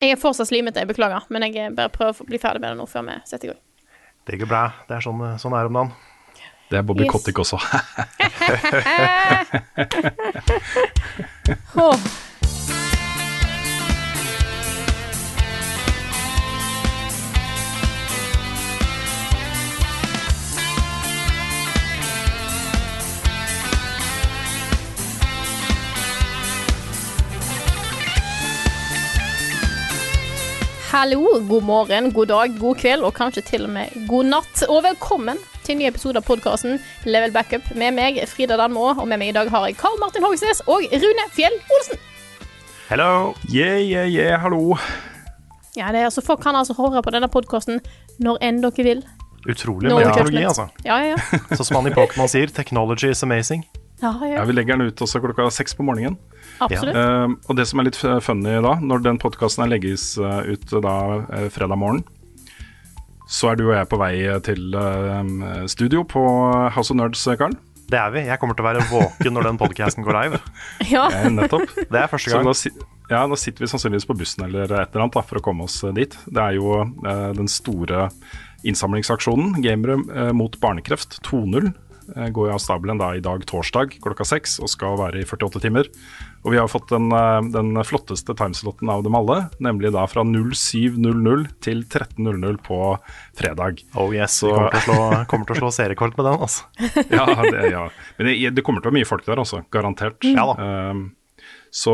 Jeg er fortsatt slimete, jeg beklager, men jeg bare prøver å bli ferdig med det nå før vi setter i gang. Det går bra. Det er sånn, sånn er om dagen. Det er Bobby Yes. Kotick også. Åh. Hallo, god morgen, god dag, god kveld og kanskje til og med god natt. Og velkommen til en ny episode av podkasten Level Backup med meg, Frida Danmo. Og med meg i dag har jeg Karl Martin Hogsnes og Rune Fjell Olsen. Hello! Yeah, yeah, yeah, hallo. Ja, det er altså, Folk kan altså høre på denne podkasten når enn dere vil. Utrolig med teknologi, altså. Ja, ja, ja. Sånn som han i Pokémon sier, technology is amazing. ja, Ja, ja. vi legger den ut også klokka seks på morgenen. Absolutt. Uh, og det som er litt funny da, når den podkasten legges eh, ut da eh, fredag morgen, så er du og jeg på vei til uh, studio på House of Nerds, Karl. Det er vi. Jeg kommer til å være våken når den podcasten går live. ja. ja. nettopp. Det er første Så gang. nå, ja, nå sitter vi sannsynligvis på bussen eller et eller annet da, for å komme oss dit. Det er jo uh, den store innsamlingsaksjonen, Gamere mot barnekreft 2.0, eh, går jo av stabelen da i dag torsdag klokka seks og skal være i 48 timer. Og vi har fått den, eh, den flotteste timeslotten av dem alle, nemlig da fra 07.00 til 13.00 på fredag. Oh yes, Så- kommer til slå, kommer til å slå serierekord med den, altså. Ja, det, ja. Men det, det kommer til å være mye folk der, altså. Garantert. Ja da. Um, så,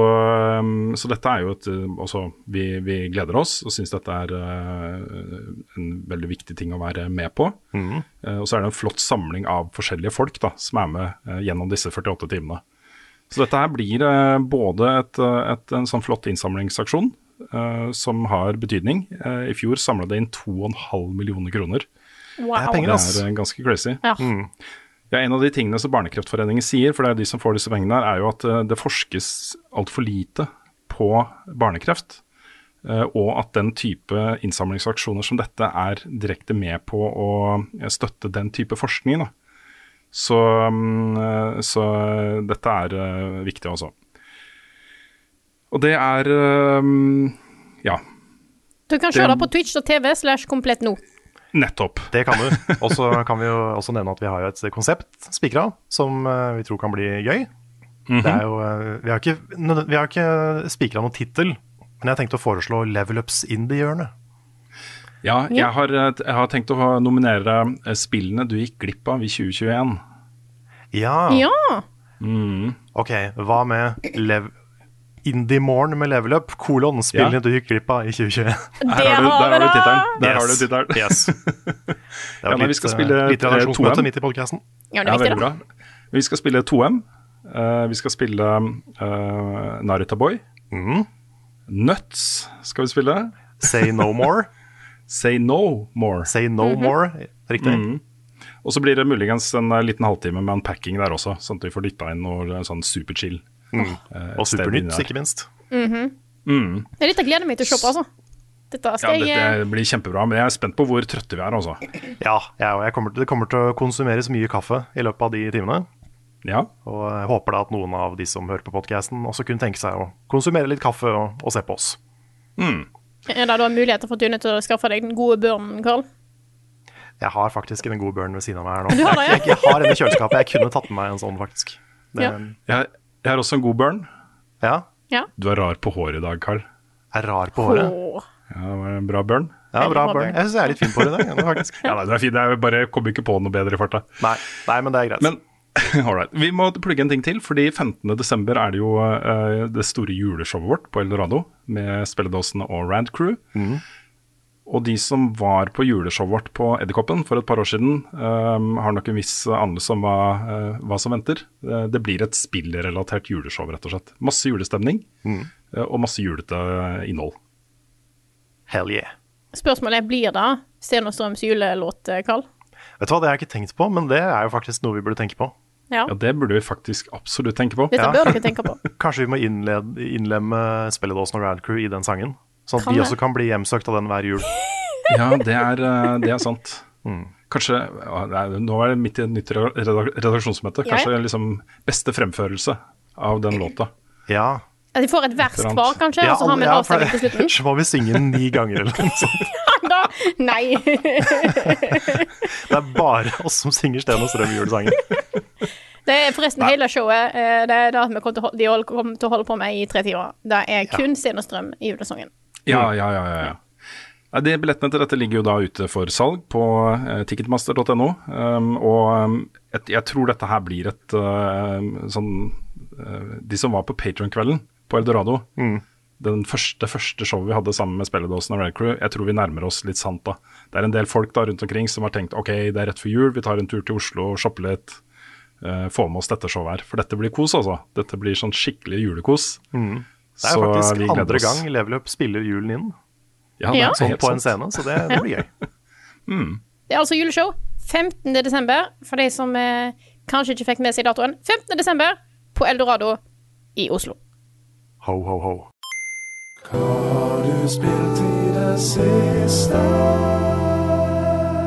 um, så dette er jo et også, vi, vi gleder oss og syns dette er uh, en veldig viktig ting å være med på. Mm. Uh, og så er det en flott samling av forskjellige folk da, som er med uh, gjennom disse 48 timene. Så dette her blir uh, både et, uh, et, en sånn flott innsamlingsaksjon uh, som har betydning. Uh, I fjor samla det inn 2,5 millioner kroner. Wow. Det er penger, Det er uh, ganske crazy. Ja. Mm. Ja, En av de tingene som Barnekreftforeningen sier, for det er de som får disse pengene, her, er jo at eh, det forskes altfor lite på barnekreft. eh, Og at den type innsamlingsaksjoner som dette er direkte med på å eh, støtte den type forskning. Da. Så, mm, eh, så dette er eh, viktig også. Og det er eh, Ja, Du kan se Det- på twitch.tv slash komplett nå. nettopp. Det kan du. Og så kan vi jo også nevne at vi har et konsept spikra som eh, vi tror kan bli gøy. Det er jo, eh, vi har ikke, vi har ikke spikra noen tittel, men jeg tenkte å foreslå Level Ups Indie-hjørnet. Ja, jeg har, eh, jeg har tenkt å nominere eh, spillene du gikk glipp av i 2021. Ja. Ja. Ok, hva med lev Indie Morgen med Level Up, kolon, spillene Ja. du gikk glipp av i 2021. Det Her har du, der har du tittelen. Der har du tittelen. Yes. Det Ja, litt, vi skal eh, spille, litt relasjonsmøte 2M. midt i podkasten. Ja, det er viktig, da. Vi skal spille 2M. Uh, vi skal spille uh, Narita Boy. Mm. Nuts skal vi spille. Say no more. Say no more. Say no Mhm. more. Riktig. Mhm. Og så blir det muligens en eh, liten halvtime med unpacking der også, sånn at vi får dytta inn noe eh, sånn superchill. Mm. Og sted Supernytt, ikke minst. Mm. Det er gleder jeg meg til å se på, altså. Dette Ja, skal jeg dette blir kjempebra, men jeg er spent på hvor trøtte vi er, altså. Ja, jeg, og jeg kommer, det kommer til å konsumeres mye kaffe i løpet av de timene. Ja. Og jeg håper da at noen av de som hører på podcasten også kunne tenke seg å konsumere litt kaffe og, og se på oss. Er det da muligheter for du nødt til å skaffe deg den gode børnen, Karl? Jeg har faktisk den gode børnen ved siden av meg her nå. Du har det, ja? jeg, jeg, jeg har en i kjøleskapet. Jeg kunne tatt med meg en sånn, faktisk. Det, Ja. Jeg, jeg har også en god burn. ja. Ja. Du er rar på håret i dag, Carl. Er rar på håret. Åh. Ja, det var en bra burn. Ja, bra børn. Jeg syns jeg er litt fin på det i dag. faktisk. Ja, nei, det er fint. Jeg bare kommer ikke på noe bedre i farta. Nei, nei, men det er greit. Men all. Vi må plugge en ting til, fordi 15.12. er det jo uh, det store juleshowet vårt på Eldorado med spilledåsene og Rand Crew. Og de som var på juleshowet vårt på Edderkoppen for et par år siden, um, har nok en viss anelse om hva, uh, hva som venter. Uh, det blir et spillrelatert juleshow, rett og slett. Masse julestemning eh, og masse julete innhold. Hell yeah. Spørsmålet er, blir det Sten og Strøms julelåt, Karl? Vet du hva, det har jeg ikke tenkt på, men det er jo faktisk noe vi burde tenke på. Ja. Ja, det burde vi faktisk absolutt tenke på. Dette Ja. bør dere tenke på. Kanskje vi må innlede, innlemme Spelledåsen og Radcrew i den sangen? Sånn at Kan de også kan bli hjemsøkt av den hver jul. Ja, det er, eh, det er sant. Kanskje nei, Nå er det midt i et nytt redaksjonsmøte. redaksjonsmøte. Ja, ja. Kanskje liksom beste fremførelse av den låta. Ja. At de får et vers hver, kanskje, ja, og så har vi en ja, avstemning til slutten. Så må vi synge den ni ganger eller noe sånt. Da, nei. Det er bare oss som synger Sten og Strøm julesangen. Det er forresten hele showet. eh, Det er det vi kommer til, de hold- kommer til å holde på med i tre timer. Det er kun Sten og Strøm i julesongen. Ja, ja, ja. ja, ja. Nei, de Billettene til dette ligger jo da ute for salg på eh, ticketmaster.no. Um, og um, et, jeg tror dette her blir et uh, sånn uh, De som var på Patron-kvelden på Eldorado, den første, første showet vi hadde sammen med Spelledåsen og Red Crew, jeg tror vi nærmer oss litt sant da. Det er en del folk da rundt omkring som har tenkt ok, det er rett før jul, vi tar en tur til Oslo og shopper litt. uh, få med oss dette showet her. For dette blir kos, altså. Dette blir sånn skikkelig julekos. Det er faktisk andre gang Level Up spiller julen inn Ja, det Ja. er sånn helt på en scene, så det, det blir gøy. Det er altså juleshow 15. desember, for de som eh, kanskje ikke fikk med seg datoen. 15. desember på Eldorado i Oslo. Ho, ho, ho. Hva har du spilt i det siste?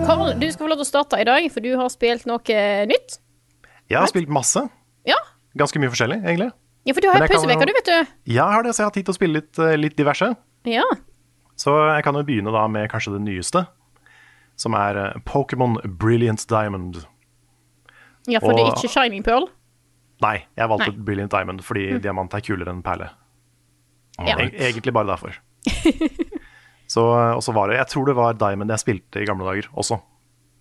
Karl, du skal få lov til å starte i dag, for du har spilt noe nytt. Jeg har spilt masse. Ja, Ganske mye forskjellig, egentlig. ja for du har jo jo- du, vet du. Ja, Jeg har det, så jeg har tid til å spille litt, eh, litt diverse. Ja. Så jeg kan jo begynne da med kanskje det nyeste, som er eh, Pokémon Brilliant Diamond. ja, for det er ikke Shining Pearl. Nei, jeg valgte Nei. Brilliant Diamond fordi diamant er kulere enn perle. Ja. E egentlig bare derfor. så, og så var det Jeg tror det var Diamond jeg spilte i gamle dager også.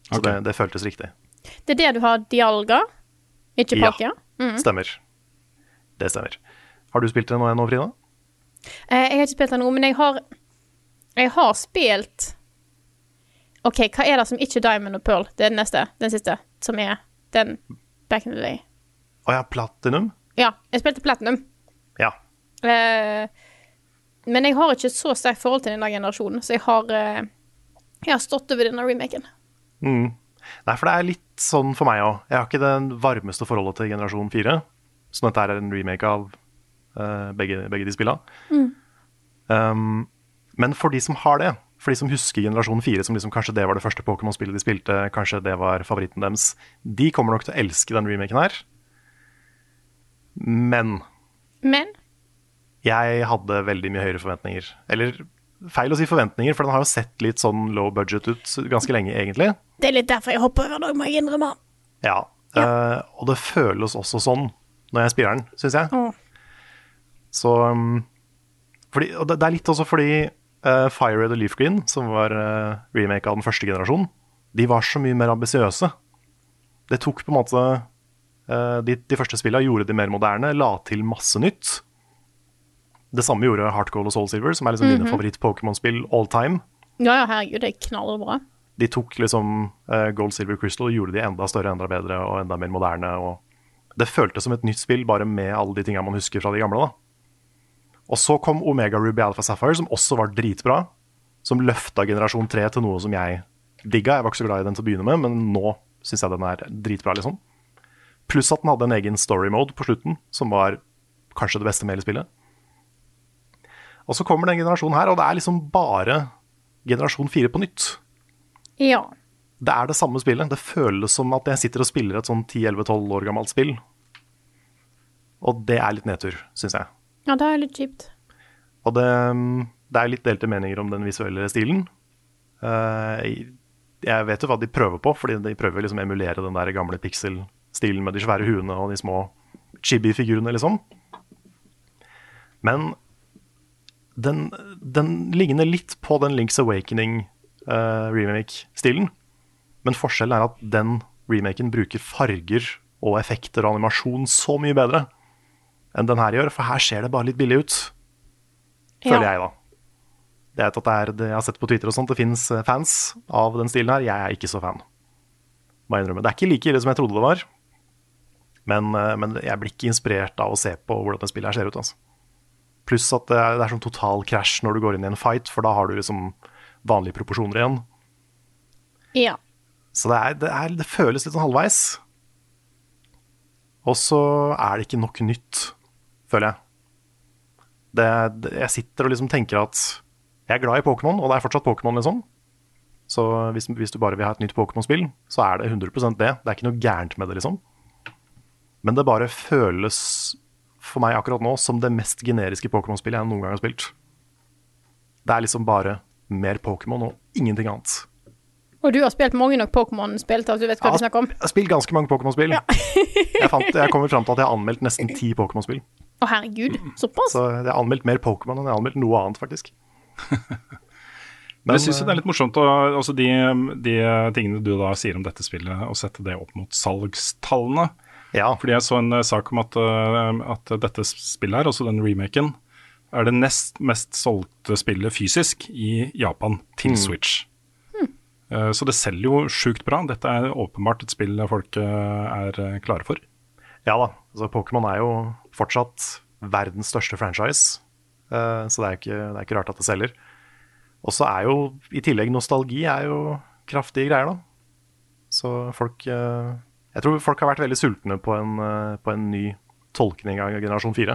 Så okay. det, det føltes riktig. Det er det du har Dialga, ikke Ja. mm. Stemmer. Det stemmer. Har du spilt det nå Frida? Eh, jeg har ikke spilt det nå, men jeg har Jeg har spilt OK, hva er det som ikke er Diamond og Pearl? Det er den neste. Den siste. Som er den back in the day. Å ja, Platinum? Ja, jeg spilte Platinum. Ja. Eh, men jeg har ikke så sterkt forhold til denne generasjonen, så jeg har eh, Jeg har stått over denne remaken. Nei, for det er litt sånn for meg òg. Jeg har ikke det varmeste forholdet til generasjon 4. Så dette er en remake av uh, begge, begge de spilla. Um, men for de som har det, for de som husker generasjon 4 som liksom kanskje det var det første Pokémon-spillet de spilte, kanskje det var favoritten deres, de kommer nok til å elske den remaken her. Men Men jeg hadde veldig mye høyere forventninger. Eller feil å si forventninger, for den har jo sett litt sånn low budget ut ganske lenge, egentlig. det er litt derfor jeg hopper over det, må jeg innrømme. Ja. eh, og det føles også sånn når jeg spiller den, syns jeg. Mm. Så um, fordi, Og det, det er litt også fordi uh, Fire Red og Leaf Green, som var uh, remake av den første generasjonen, de var så mye mer ambisiøse. Det tok på en måte uh, de, de første spillene gjorde de mer moderne, la til masse nytt. Det samme gjorde Heart Gold og Soul Silver, som er liksom mine favoritt-Pokémon-spill all time. Ja, ja, herregud, det er knallbra. De tok liksom uh, Gold, Silver, Crystal og gjorde de enda større, enda bedre og enda mer moderne. Og det føltes som et nytt spill, bare med alle de tinga man husker fra de gamle. da. Og så kom Omega Ruby Alpha Sapphire, som også var dritbra. Som løfta generasjon 3 til noe som jeg digga. Jeg var ikke så glad i den til å begynne med, men nå syns jeg den er dritbra, liksom. Pluss at den hadde en egen story mode på slutten, som var kanskje det beste med hele spillet. Og så kommer den generasjonen her, og det er liksom bare generasjon 4 på nytt. Ja. Det er det samme spillet. Det føles som at jeg sitter og spiller et sånn 10-11-12 år gammelt spill. Og det er litt nedtur, syns jeg. ja, det er litt kjipt. Og det, det er litt delte meninger om den visuelle stilen. Eh, jeg vet jo hva de prøver på, fordi de prøver liksom å emulere den der gamle pixel-stilen med de svære huene og de små chibi-figurene, liksom. Men den, den ligner litt på den Links Awakening-remake-stilen. Men forskjellen er at den remaken bruker farger og effekter og animasjon så mye bedre enn den her gjør, for her ser det bare litt billig ut føler Ja. jeg, da. Det er at det er, det jeg har sett på Twitter og sånt, det fins fans av den stilen her. Jeg er ikke så fan. Må jeg innrømme. Det er ikke like ille som jeg trodde det var. Men, eh, men jeg blir ikke inspirert av å se på hvordan det spillet her ser ut. Altså. Pluss at det er, det er sånn total krasj når du går inn i en fight, for da har du liksom vanlige proporsjoner igjen. Ja. Så det, er, det, er, det føles litt sånn halvveis. Og så er det ikke nok nytt, føler jeg. Det, jeg sitter og liksom tenker at jeg er glad i Pokémon, og det er fortsatt Pokémon, liksom. Så hvis, hvis, du bare vil ha et nytt Pokémon-spill, så er det 100% det. Det er ikke noe gærent med det, liksom. Men det bare føles for meg akkurat nå som det mest generiske Pokémon-spillet jeg noen gang har spilt. Det er liksom bare mer Pokémon og ingenting annet. Og du har spilt mange nok Pokémon-spill til at du vet hva ja, vi snakker om? Jeg har spilt ganske mange Pokémon-spill. jeg, fant- jeg kommer fram til at jeg har anmeldt nesten ti Pokémon-spill. Å, herregud. Såpass? Så jeg har anmeldt mer Pokémon enn jeg har anmeldt noe annet, faktisk. Men jeg syns det er litt morsomt å altså de, de tingene du da sier om dette spillet, og sette det opp mot salgstallene. Ja, Fordi jeg så en eh, sak om at, eh, at dette spillet her, altså den remaken, er det nest mest solgte spillet fysisk i Japan til Switch. Eh, Så det selger jo sjukt bra. Dette er åpenbart et spill folk er klare for. ja da. Altså, Pokémon er jo fortsatt verdens største franchise, eh, så det er, ikke, det er ikke rart at det selger. Og så er jo i tillegg nostalgi er jo kraftige greier, da. Så folk Jeg tror folk har vært veldig sultne på en, eh, på en ny tolkning av generasjon 4.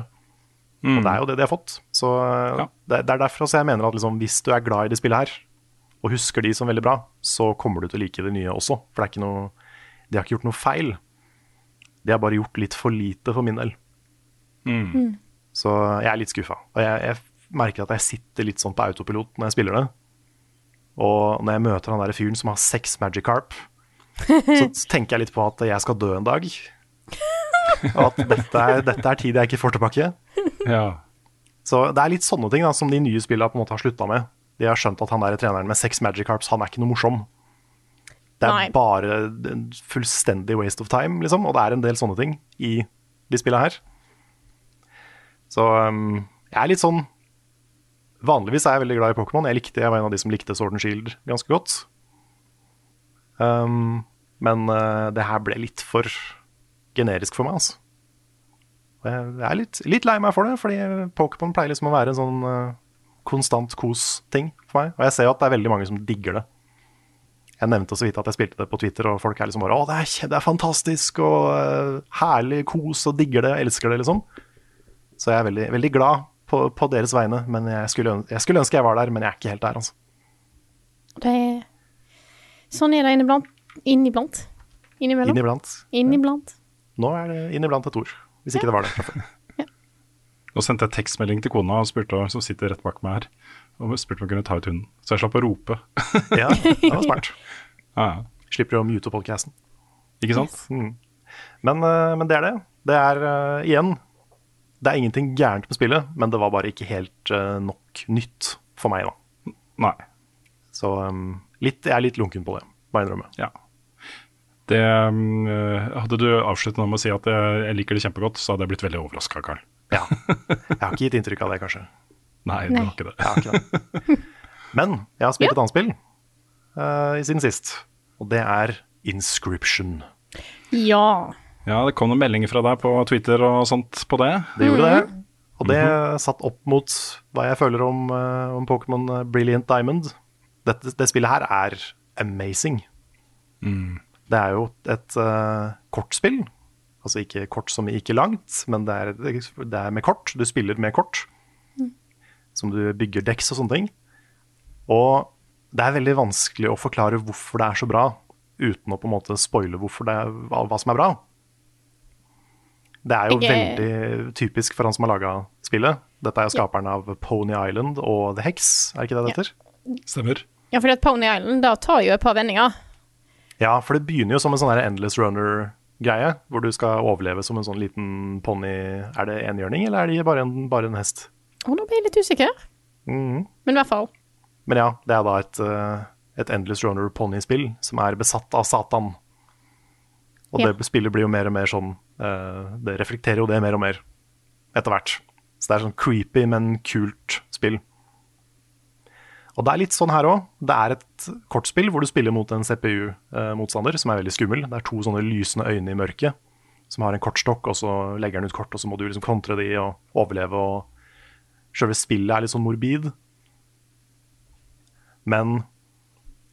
Og det er jo det de har fått. Så eh, Ja. det, det er derfor også jeg mener at liksom, hvis du er glad i det spillet her, og husker de som veldig bra, så kommer du til å like det nye også. For det er ikke noe De har ikke gjort noe feil. De har bare gjort litt for lite for min del. Så jeg er litt skuffa. Og jeg, jeg merker at jeg sitter litt sånn på autopilot når jeg spiller det. Og når jeg møter han der fyren som har seks Magikarp, så tenker jeg litt på at jeg skal dø en dag. Og at dette er, dette er tid jeg ikke får tilbake. Ja. Så det er litt sånne ting da, som de nye spillene på en måte har slutta med. De har skjønt at han der treneren med seks Magikarps, han er ikke noe morsom. Det er Nei. bare en fullstendig waste of time, liksom. Og det er en del sånne ting i de spillene her. Så um, jeg er litt sånn Vanligvis er jeg veldig glad i Pokémon. Jeg, likte, jeg var en av de som likte Sword and Shield ganske godt. Um, men uh, det her ble litt for generisk for meg, altså. Jeg er litt, litt lei meg for det, fordi Pokémon pleier liksom å være en sånn uh, konstant kos-ting for meg. Og jeg ser jo at det er veldig mange som digger det. Jeg nevnte så vidt at jeg spilte det på Twitter, og folk er liksom bare 'Å, det er, det er fantastisk og uh, herlig kos og digger det, elsker det', liksom. Så jeg er veldig, veldig glad på, på deres vegne, men jeg skulle, jeg skulle ønske jeg var der, men jeg er ikke helt der, altså. Det Sånn er det inniblant. Inniblant. Innimellom. Inniblant. Inniblant. Nå er det inniblant et ord, hvis ikke det var det fra før. Nå sendte jeg tekstmelding til kona og spurte, som sitter rett bak meg her, og spurte om jeg kunne ta ut hunden. Så jeg slapp å rope. Ja, det var smart. Ja, ja. Slipper å mute podcasten. Ikke sant? Men, Mm. men det er det. Det er uh, igjen Det er ingenting gærent med spillet, men det var bare ikke helt uh, nok nytt for meg, da. Nei. Så um, litt, jeg er litt lunken på det, må jeg innrømme. Ja. Det, um, eh, hadde du avsluttet nå med å si at jeg, jeg liker det kjempegodt, så hadde jeg blitt veldig overraska, Carl. Ja. Jeg har ikke gitt inntrykk av det, kanskje. Nei, det Nei. var ikke det. Jeg har ikke det. Men jeg har spilt et annet spill i siden sist, og det er Inscription. Ja. Ja, det kom noen meldinger fra deg på Twitter og sånt på det. Det gjorde det. Og det satt opp mot hva jeg føler om, eh, om Pokémon eh, Brilliant Diamond. Dette, det spillet her er amazing. Det er jo et uh, kortspill. Altså ikke kort som ikke langt, men det er, det er med kort. Du spiller med kort. Som du bygger deks og sånne ting. Og det er veldig vanskelig å forklare hvorfor det er så bra, uten å på en måte spoile hvorfor det er, hva, hva som er bra. Det er jo er- veldig typisk for han som har laga spillet. Dette er jo skaperen av Pony Island og The Hex, er ikke det det heter? Stemmer. Ja, fordi at Pony Island da tar jo et par vendinger. Ja, for det begynner jo som en sånn Endless Runner-greie, hvor du skal overleve som en sånn liten ponni Er det enhjørning, eller er det bare en, bare en hest? Å, nå ble jeg litt usikker. Mhm. Men i hvert fall. Men ja, det er da et, eh, et Endless Runner pony-spill som er besatt av Satan. Og Ja. det spillet blir jo mer og mer sånn eh, Det reflekterer jo det mer og mer etter hvert. Så det er sånn creepy, men kult spill. Og det er litt sånn her òg. Det er et kortspill hvor du spiller mot en CPU-motstander som er veldig skummel. Det er to sånne lysende øyne i mørket som har en kortstokk, og så legger den ut kort, og så må du liksom kontre de og overleve og sjølve spillet er litt sånn morbid. Men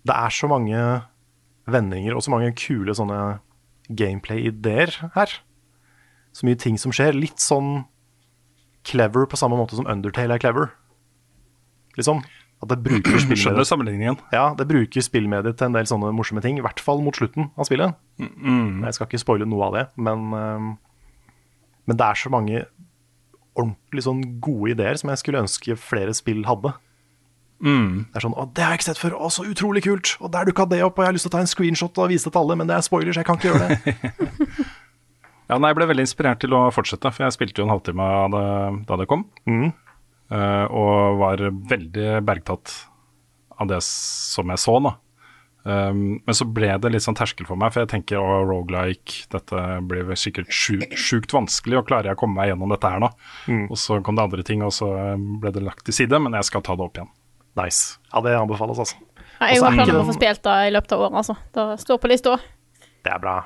det er så mange vendinger og så mange kule sånne gameplay-ideer her. Så mye ting som skjer. Litt sånn clever på samme måte som Undertale er clever. Liksom. At det bruker Skjønner sammenligningen. ja, det bruker spillmediet til en del sånne morsomme ting. I hvert fall mot slutten av spillet. Jeg skal ikke spoile noe av det, men, øhm, men det er så mange ordentlig sånn gode ideer som jeg skulle ønske flere spill hadde. Det er sånn 'Å, det har jeg ikke sett før. Å, så utrolig kult.' Og der dukka det opp, og jeg har lyst til å ta en screenshot og vise det til alle, men det er spoilers, jeg kan ikke gjøre det. Ja, nei, Jeg ble veldig inspirert til å fortsette, for jeg spilte jo en halvtime da det, da det kom. Eh, og var veldig bergtatt av det som jeg så, da. Um, men så ble det litt sånn terskel for meg, for jeg tenker å, rogelike, dette blir vel sikkert sjukt, sjukt vanskelig, og klarer jeg å komme meg gjennom dette her nå? Og så kom det andre ting, og så ble det lagt til side, men jeg skal ta det opp igjen. Nice. Ja, det anbefales, altså. Ja, jeg Og så er har planer om å få spilt det i løpet av året, altså. Det står på lista. Det er bra.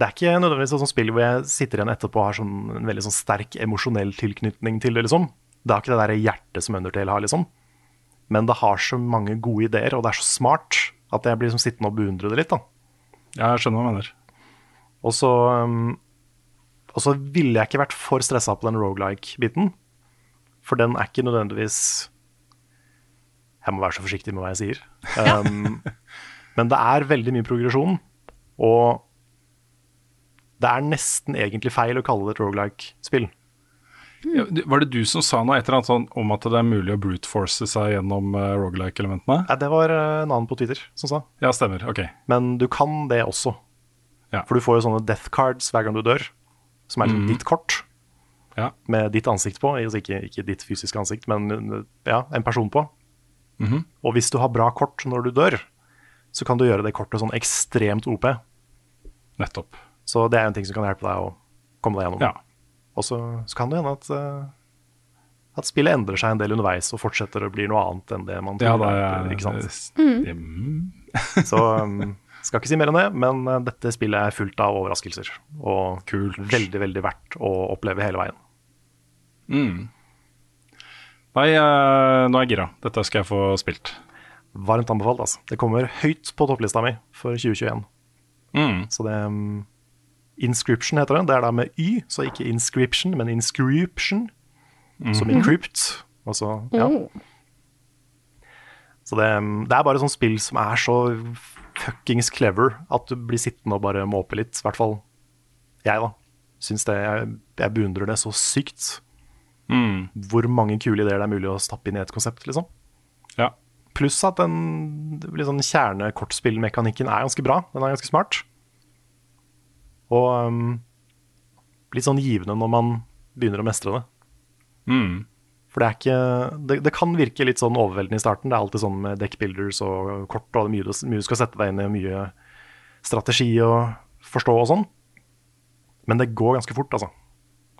Det er ikke nødvendigvis et sånt spill hvor jeg sitter igjen etterpå og har sånn, en veldig sånn sterk emosjonell tilknytning til det, liksom. Det har ikke det der hjertet som Undertale har, liksom. Men det har så mange gode ideer, og det er så smart at jeg blir liksom sittende og beundre det litt, da. Ja, jeg skjønner hva du mener. Og så, um, og så ville jeg ikke vært for stressa på den rogelike-biten. For den er ikke nødvendigvis Jeg må være så forsiktig med hva jeg sier. Um, men det er veldig mye progresjon, og det er nesten egentlig feil å kalle det et rogelike-spill. Ja, var det du som sa noe et annet sånn om at det er mulig å brute force seg gjennom uh, rogelike-elementene? Nei, det var uh, en annen på Twitter som sa. Ja, stemmer. Ok. Men du kan det også. Ja. For du får jo sånne death cards hver gang du dør, som er liksom ditt kort. Ja. med ditt ansikt på. Altså ikke, ikke ditt fysiske ansikt, men ja, en person på. Og hvis du har bra kort når du dør, så kan du gjøre det kortet sånn ekstremt OP. Nettopp. Så det er en ting som kan hjelpe deg å komme deg gjennom. Ja. Og så, så kan det hende at, eh, at spillet endrer seg en del underveis og fortsetter å bli noe annet enn det man Ja, tror. det er ikke sant? mm. Så um, skal ikke si mer enn det, men uh, dette spillet er fullt av overraskelser. Og Kult. veldig, veldig verdt å oppleve hele veien. Nei, eh, nå er jeg gira. Dette skal jeg få spilt. Varmt anbefalt, altså. Det kommer høyt på topplista mi for 2021. Mm. Så det um, Inscription heter det. Det er da med Y, så ikke inscription, men inscription. Som encrypt. Og så, ja. Så det, det er bare sånn spill som er så fuckings clever at du blir sittende og bare måpe litt. I hvert fall jeg, da. Syns det, jeg, jeg beundrer det så sykt. Hvor mange kule ideer det er mulig å stappe inn i et konsept, liksom. Ja. Pluss at den liksom, kjernekortspillmekanikken er ganske bra. Den er ganske smart. Og um, litt sånn givende når man begynner å mestre det. Mm. For det er ikke det, det kan virke litt sånn overveldende i starten. Det er alltid sånn med deckbuilders og kort, og det mye, du- mye du skal sette deg inn i, og mye strategi å forstå og sånn. Men det går ganske fort, altså.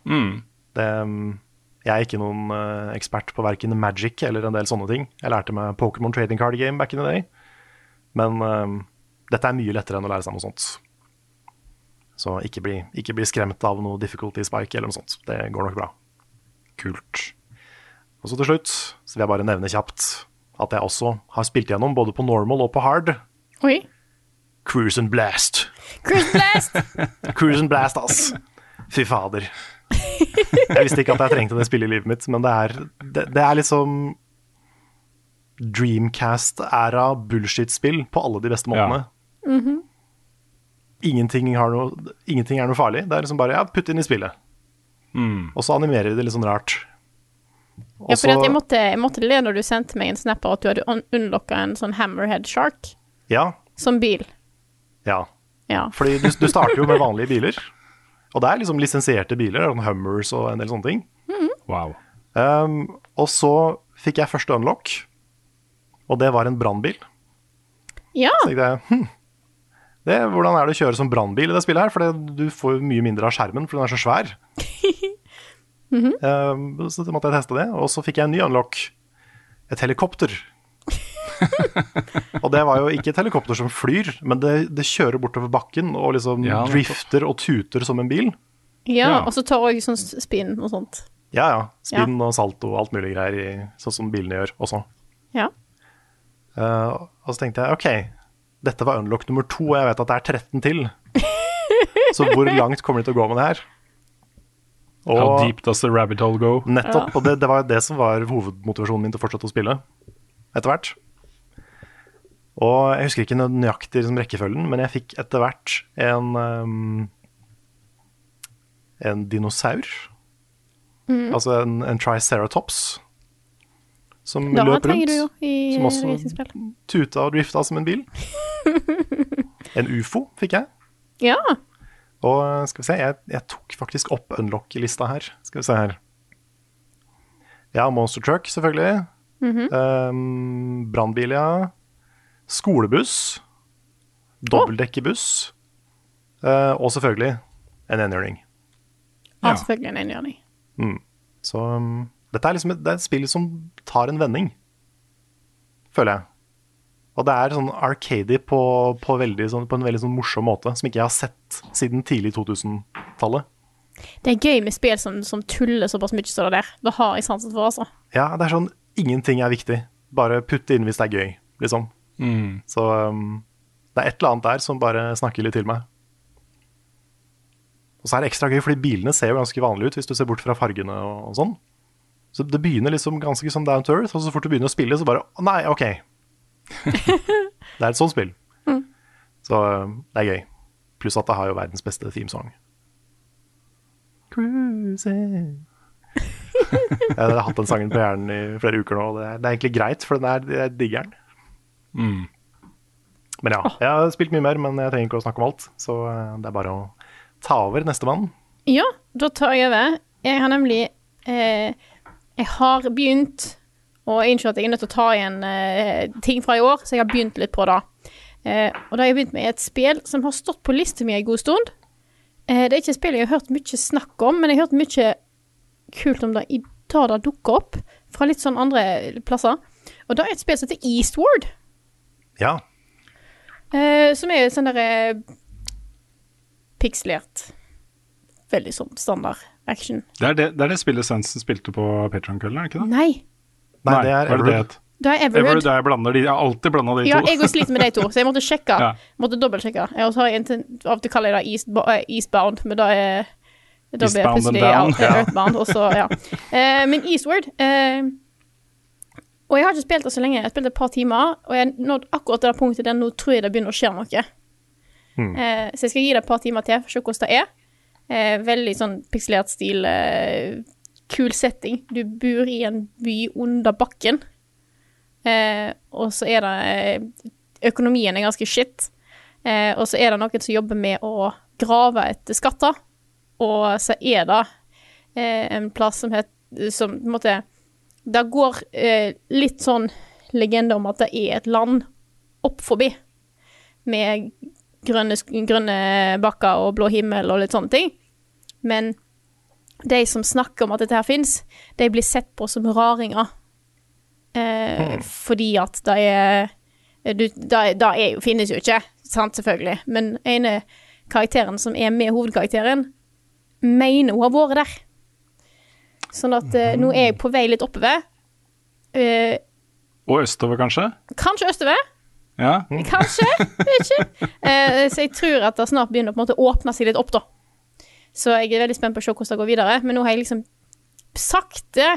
Mm. Det, um, jeg er ikke noen eh, ekspert på verken Magic eller en del sånne ting. Jeg lærte meg Pokémon Trading Card Game back in the day. Men um, dette er mye lettere enn å lære seg noe sånt. Så ikke bli, ikke bli skremt av noe difficulty spike eller noe sånt. Det går nok bra. Kult. Og så til slutt så vil jeg bare nevne kjapt at jeg også har spilt gjennom, både på normal og på hard, Oi. Cruise and Blast. Cruise Blast! Cruise and Blast, ass. Fy fader. Jeg visste ikke at jeg trengte det spillet i livet mitt, men det er, det, det er liksom Dreamcast-æra bullshit-spill på alle de beste måtene. Ingenting, har noe, ingenting er noe farlig. Det er liksom bare ja, putt inn i spillet. Og så animerer de det litt sånn rart. Også, Ja, for jeg måtte, jeg måtte le når du sendte meg en snapper at du hadde un- unlocka en sånn Hammerhead Shark ja, som bil. ja. Ja. Fordi du, du starter jo med vanlige biler. Og det er liksom lisensierte biler, sånn Hummers og en del sånne ting. Wow. Um, og så fikk jeg første unlock, og det var en brannbil. ja. Så tenkte jeg, hm, det, hvordan er det å kjøre som brannbil i det spillet her? For du får mye mindre av skjermen, for den er så svær. um, så måtte jeg teste det, og så fikk jeg en ny unlock. Et helikopter. og det var jo ikke et helikopter som flyr, men det, det kjører bortover bakken og liksom Ja, drifter og tuter som en bil. ja. Ja. Og så tar òg sånn spinn og sånt. Ja, ja. Spinn og salto og alt mulig greier, sånn som bilene gjør også. Ja. Uh, og så tenkte jeg OK, dette var unlock nummer to, og jeg vet at det er 13 til. så hvor langt kommer de til å gå med det her? How deep does the rabbit hole go? Nettopp. Og det, det var det som var hovedmotivasjonen min til å fortsette å spille etter hvert. Og jeg husker ikke nøyaktig liksom, rekkefølgen, men jeg fikk etter hvert en um, En dinosaur. Altså en, en triceratops. Som Da løp trenger rundt. du jo i som også- racingspill. Tuta og drifta som en bil. en ufo fikk jeg. Ja. Og eh, skal vi se, jeg, jeg tok faktisk opp unlock-lista her. Skal vi se her. Ja, Monster Truck, selvfølgelig. um, Brannbil, ja. Skolebuss. Dobbeltdekkerbuss. Uh, og selvfølgelig en enhjørning. ja. Ja. Selvfølgelig en enhjørning. Så um, dette er liksom et, det er et spill som tar en vending, føler jeg. Og det er sånn arcady på, på, veldig, sånn, på en veldig sånn morsom måte, som ikke jeg har sett siden tidlig 2000-tallet. Det er gøy med spill som, som tuller såpass mye som det der. Det har jeg sansen for, altså. Ja, det er sånn ingenting er viktig. Bare putt det inn hvis det er gøy, liksom. Så um, det er et eller annet der som bare snakker litt til meg. Og så er det ekstra gøy, fordi bilene ser jo ganske vanlige ut hvis du ser bort fra fargene og, og sånn. Så det begynner liksom ganske som Down to Earth, og så fort du begynner å spille, så bare å, Nei, OK. det er et sånt spill. Så um, det er gøy. Pluss at det har jo verdens beste themesong. Cruising Jeg har hatt den sangen på hjernen i flere uker nå, og det er, det er egentlig greit, for den er, jeg digger den. Men ja, jeg har spilt mye mer, men jeg trenger ikke å snakke om alt. Så eh, det er bare å ta over nestemann. Ja, da tar jeg over. Jeg har nemlig eh, Jeg har begynt Og jeg innså at jeg er nødt til å ta igjen eh, ting fra i år, så jeg har begynt litt på det. Eh, og da har jeg begynt med et spill som har stått på lista mi en god stund. Eh, det er ikke et spill jeg har hørt mye snakk om, men jeg har hørt mye kult om det i dag det dukker opp fra litt sånn andre plasser. Og da er et spill som heter Eastward. Ja. Eh, som er sånn derre pikslert. Veldig sånn standard action. Det er det, det, er det spillet Svendsen spilte på Patron-kvelden, er det ikke det? Nei, Nei, det er er det det Everwood. det er Everwood, Everwood. er jeg blander de, jeg har alltid blanda de Ja, to. jeg òg sliter med de to, så jeg måtte sjekke. Ja. Måtte dobbeltsjekke. Og så har jeg av og til kaller jeg det East, eh, Eastbound, men da er da blir jeg plutselig down. ja, Earthbound, og ja. Uh, men Eastward uh, Og jeg har ikke spilt det så lenge, jeg har spilt et par timer, og jeg har nådd akkurat det punktet der nå tror jeg det begynner å skje noe. Eh, så jeg skal gi det et par timer til, for å se hvordan det er. Eh, veldig sånn pikselert stil, eh, kul setting. Du bor i en by under bakken. Eh, og så er det eh, Økonomien er ganske shit. Eh, og så er det noen som jobber med å grave etter skatter. Og så er det eh, en plass som heter Som på en måte Det går litt sånn legende om at det er et land opp forbi. Med grønne, grønne bakker og blå himmel og litt sånne ting. Men de som snakker om at dette her fins, de blir sett på som raringer. Eh, Fordi at det er det, det finnes jo ikke, sant, selvfølgelig. Men ene karakteren som er med hovedkarakteren, mener hun har vært der. Sånn at eh, nå er jeg på vei litt oppover. Eh, Og østover, kanskje? kanskje østover. Ja. Kanskje, vet ikke. Eh, så jeg tror at det snart begynner å åpne seg litt opp, da. Så jeg er veldig spent på å se hvordan det går videre. Men nå har jeg liksom sakte,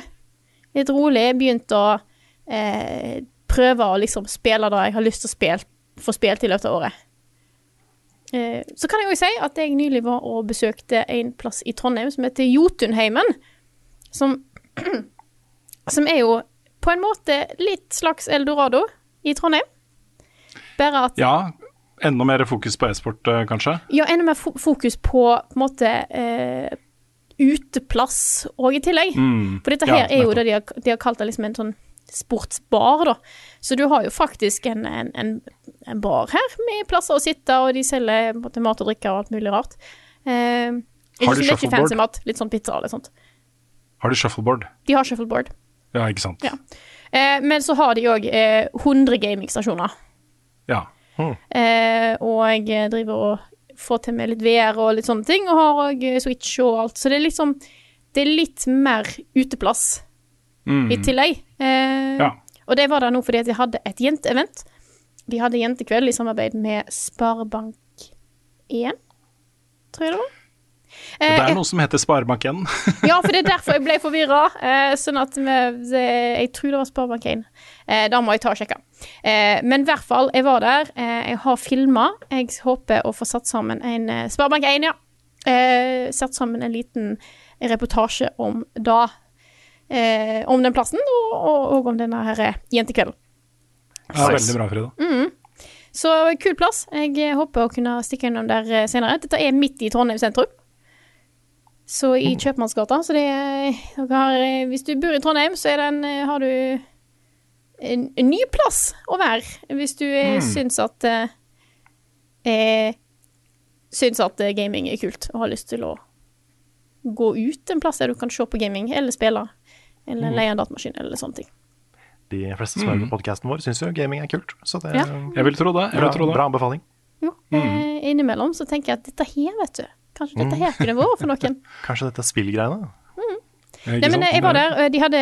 litt rolig, begynt å eh, prøve å liksom spille det jeg har lyst til å spille, få spilt i løpet av året. Eh, så kan jeg òg si at jeg nylig var og besøkte en plass i Trondheim som heter Jotunheimen. Som, som er jo på en måte litt slags eldorado i Trondheim. Bare at ja. Enda mer fokus på e-sport, eh, kanskje? Ja, enda mer fokus på på en måte eh, uteplass òg i tillegg. For dette Ja, her er jo det de har, de har kalt det liksom en sånn sportsbar, da. Så du har jo faktisk en, en, en, en bar her med plasser å sitte, og de selger måte, mat og drikke og alt mulig rart. Eh, Har de shuffleboard? fancy mat, litt sånn pizza og litt sånt. Har de shuffleboard? De har shuffleboard. Ja, ikke sant? Ja. Eh, men så har de òg eh, 100 gamingstasjoner. Ja. Eh, og jeg driver og får til med litt VR og litt sånne ting, og har òg Switch og alt. Så det er liksom det er litt mer uteplass i tillegg. Eh, Ja. Og det var det nå fordi at jeg hadde et jenteevent. De hadde jentekveld i samarbeid med Sparebank1, tror jeg det var. Det Eh, er noe som heter Sparebank1. ja, for det er derfor jeg ble forvirra. Eh, sånn at vi, det, Jeg tror det var Sparebank1. Eh, da må jeg ta og sjekke. Eh, men i hvert fall, jeg var der. Eh, jeg har filma. Jeg håper å få satt sammen en eh, Sparebank1, ja. Eh, satt sammen en liten reportasje om da. Eh, om den plassen, og, og, og om denne her jentekvelden. Ja, veldig bra, Frida. Så kul plass. Jeg håper å kunne stikke innom der senere. Dette er midt i Trondheim sentrum. Så i Kjøpmannsgata. Så det er dere har, eh, Hvis du bor i Trondheim, så er en, eh, har du en, en ny plass å være. Hvis du mm. syns at eh, eh, Syns at eh, gaming er kult og har lyst til å gå ut en plass der du kan se på gaming, eller spille. Eller leie en datamaskin, eller sånne ting. De fleste som hører på podkasten vår, syns jo gaming er kult. Så det Ja. er Jeg vil tro det. Jeg bra, vil tro det. bra anbefaling. Jo, eh, innimellom så tenker jeg at dette her, vet du Kanskje dette her kunne vært for noen. Kanskje dette spillgreiene? Mm. Nei, men sant? eh, jeg var der, og de hadde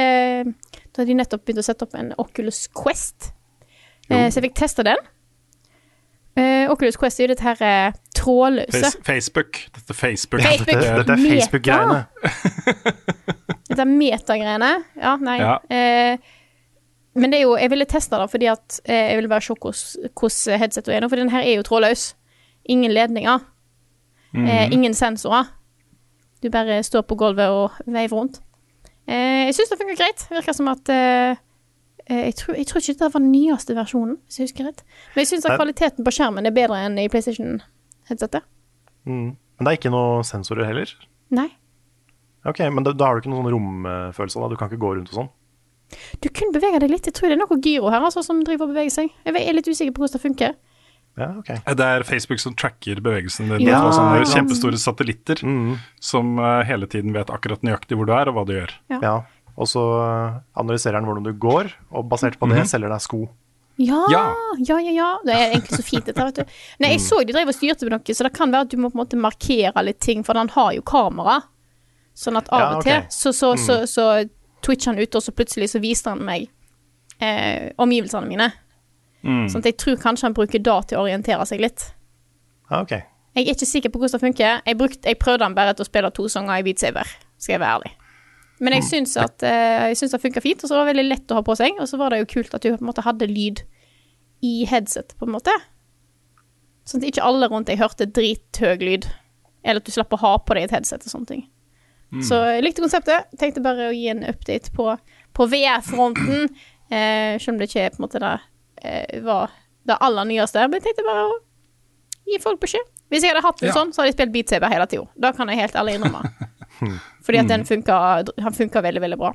Da hadde de nettopp begynt å sette opp en Oculus Quest. Eh, så jeg fikk testa den. Eh, Oculus Quest er jo dette her eh, trådløse Face, Facebook. Dette Facebook. Facebook. Dette, dette er Facebook-greiene. Dette metagreiene. Ja, nei. Ja. Eh, men det er jo Jeg ville teste det fordi at eh, jeg ville bare se hvordan headsetet er nå, for den her er jo trådløs. Ingen ledninger. Eh, ingen sensorer. Du bare står på gulvet og veiver rundt. Eh, jeg syns det funker greit. Virker som at eh, eh, jeg, tror, jeg tror ikke det var den nyeste versjonen, hvis jeg husker rett. Men jeg syns at kvaliteten på skjermen er bedre enn i PlayStation-headsetet. Mm. Men det er ikke noen sensorer heller? Nei. Ok, Men da, da har du ikke noen sånn romfølelse? da? Du kan ikke gå rundt og sånn? Du kunne bevege deg litt. Jeg tror det er noe gyro her altså, som driver og beveger seg. Jeg er litt usikker på hvordan det funker. Ja, okay. Det er Facebook som tracker bevegelsen din. Ja, Ja, sånne kjempestore satellitter Mm. som eh, hele tiden vet akkurat nøyaktig hvor du er, og hva du gjør. Ja. Og så eh, analyserer den hvordan du går, og basert på det selger deg sko. Ja, ja, Ja. ja, ja. Det er egentlig så fint, dette. vet du. Nei, jeg så de drev og styrte med noe, så det kan være at du må på en måte markere litt ting, for den har jo kamera. Sånn at av Ja, og til så, så, så, så twitcher han ut, og så plutselig så viste han meg eh, omgivelsene mine. Sånn at jeg tror kanskje han bruker da til å orientere seg litt. Ja, ok. Jeg er ikke sikker på hvordan det funker. Jeg, brukte, jeg prøvde han bare til å spille to sanger i Beat Saber, skal jeg være ærlig. Men jeg syns at eh, Jeg syns det funka fint, og så var det veldig lett å ha på seg. Og så var det jo kult at du på en måte hadde lyd i headset, på en måte. Sånn at ikke alle rundt deg hørte drithøy lyd. Eller at du slapp å ha på deg et headset og sånne ting. Så jeg likte konseptet. Tenkte bare å gi en update på, på VR-fronten. Eh, selv om det ikke er på en måte det var det aller nyeste. Men jeg tenkte bare å gi folk beskjed. Hvis jeg hadde hatt det Ja. sånn, så hadde jeg spilt Beat Saber hele tida. Da kan jeg helt ærlig innrømme. Fordi at den funka, han funka veldig, veldig bra.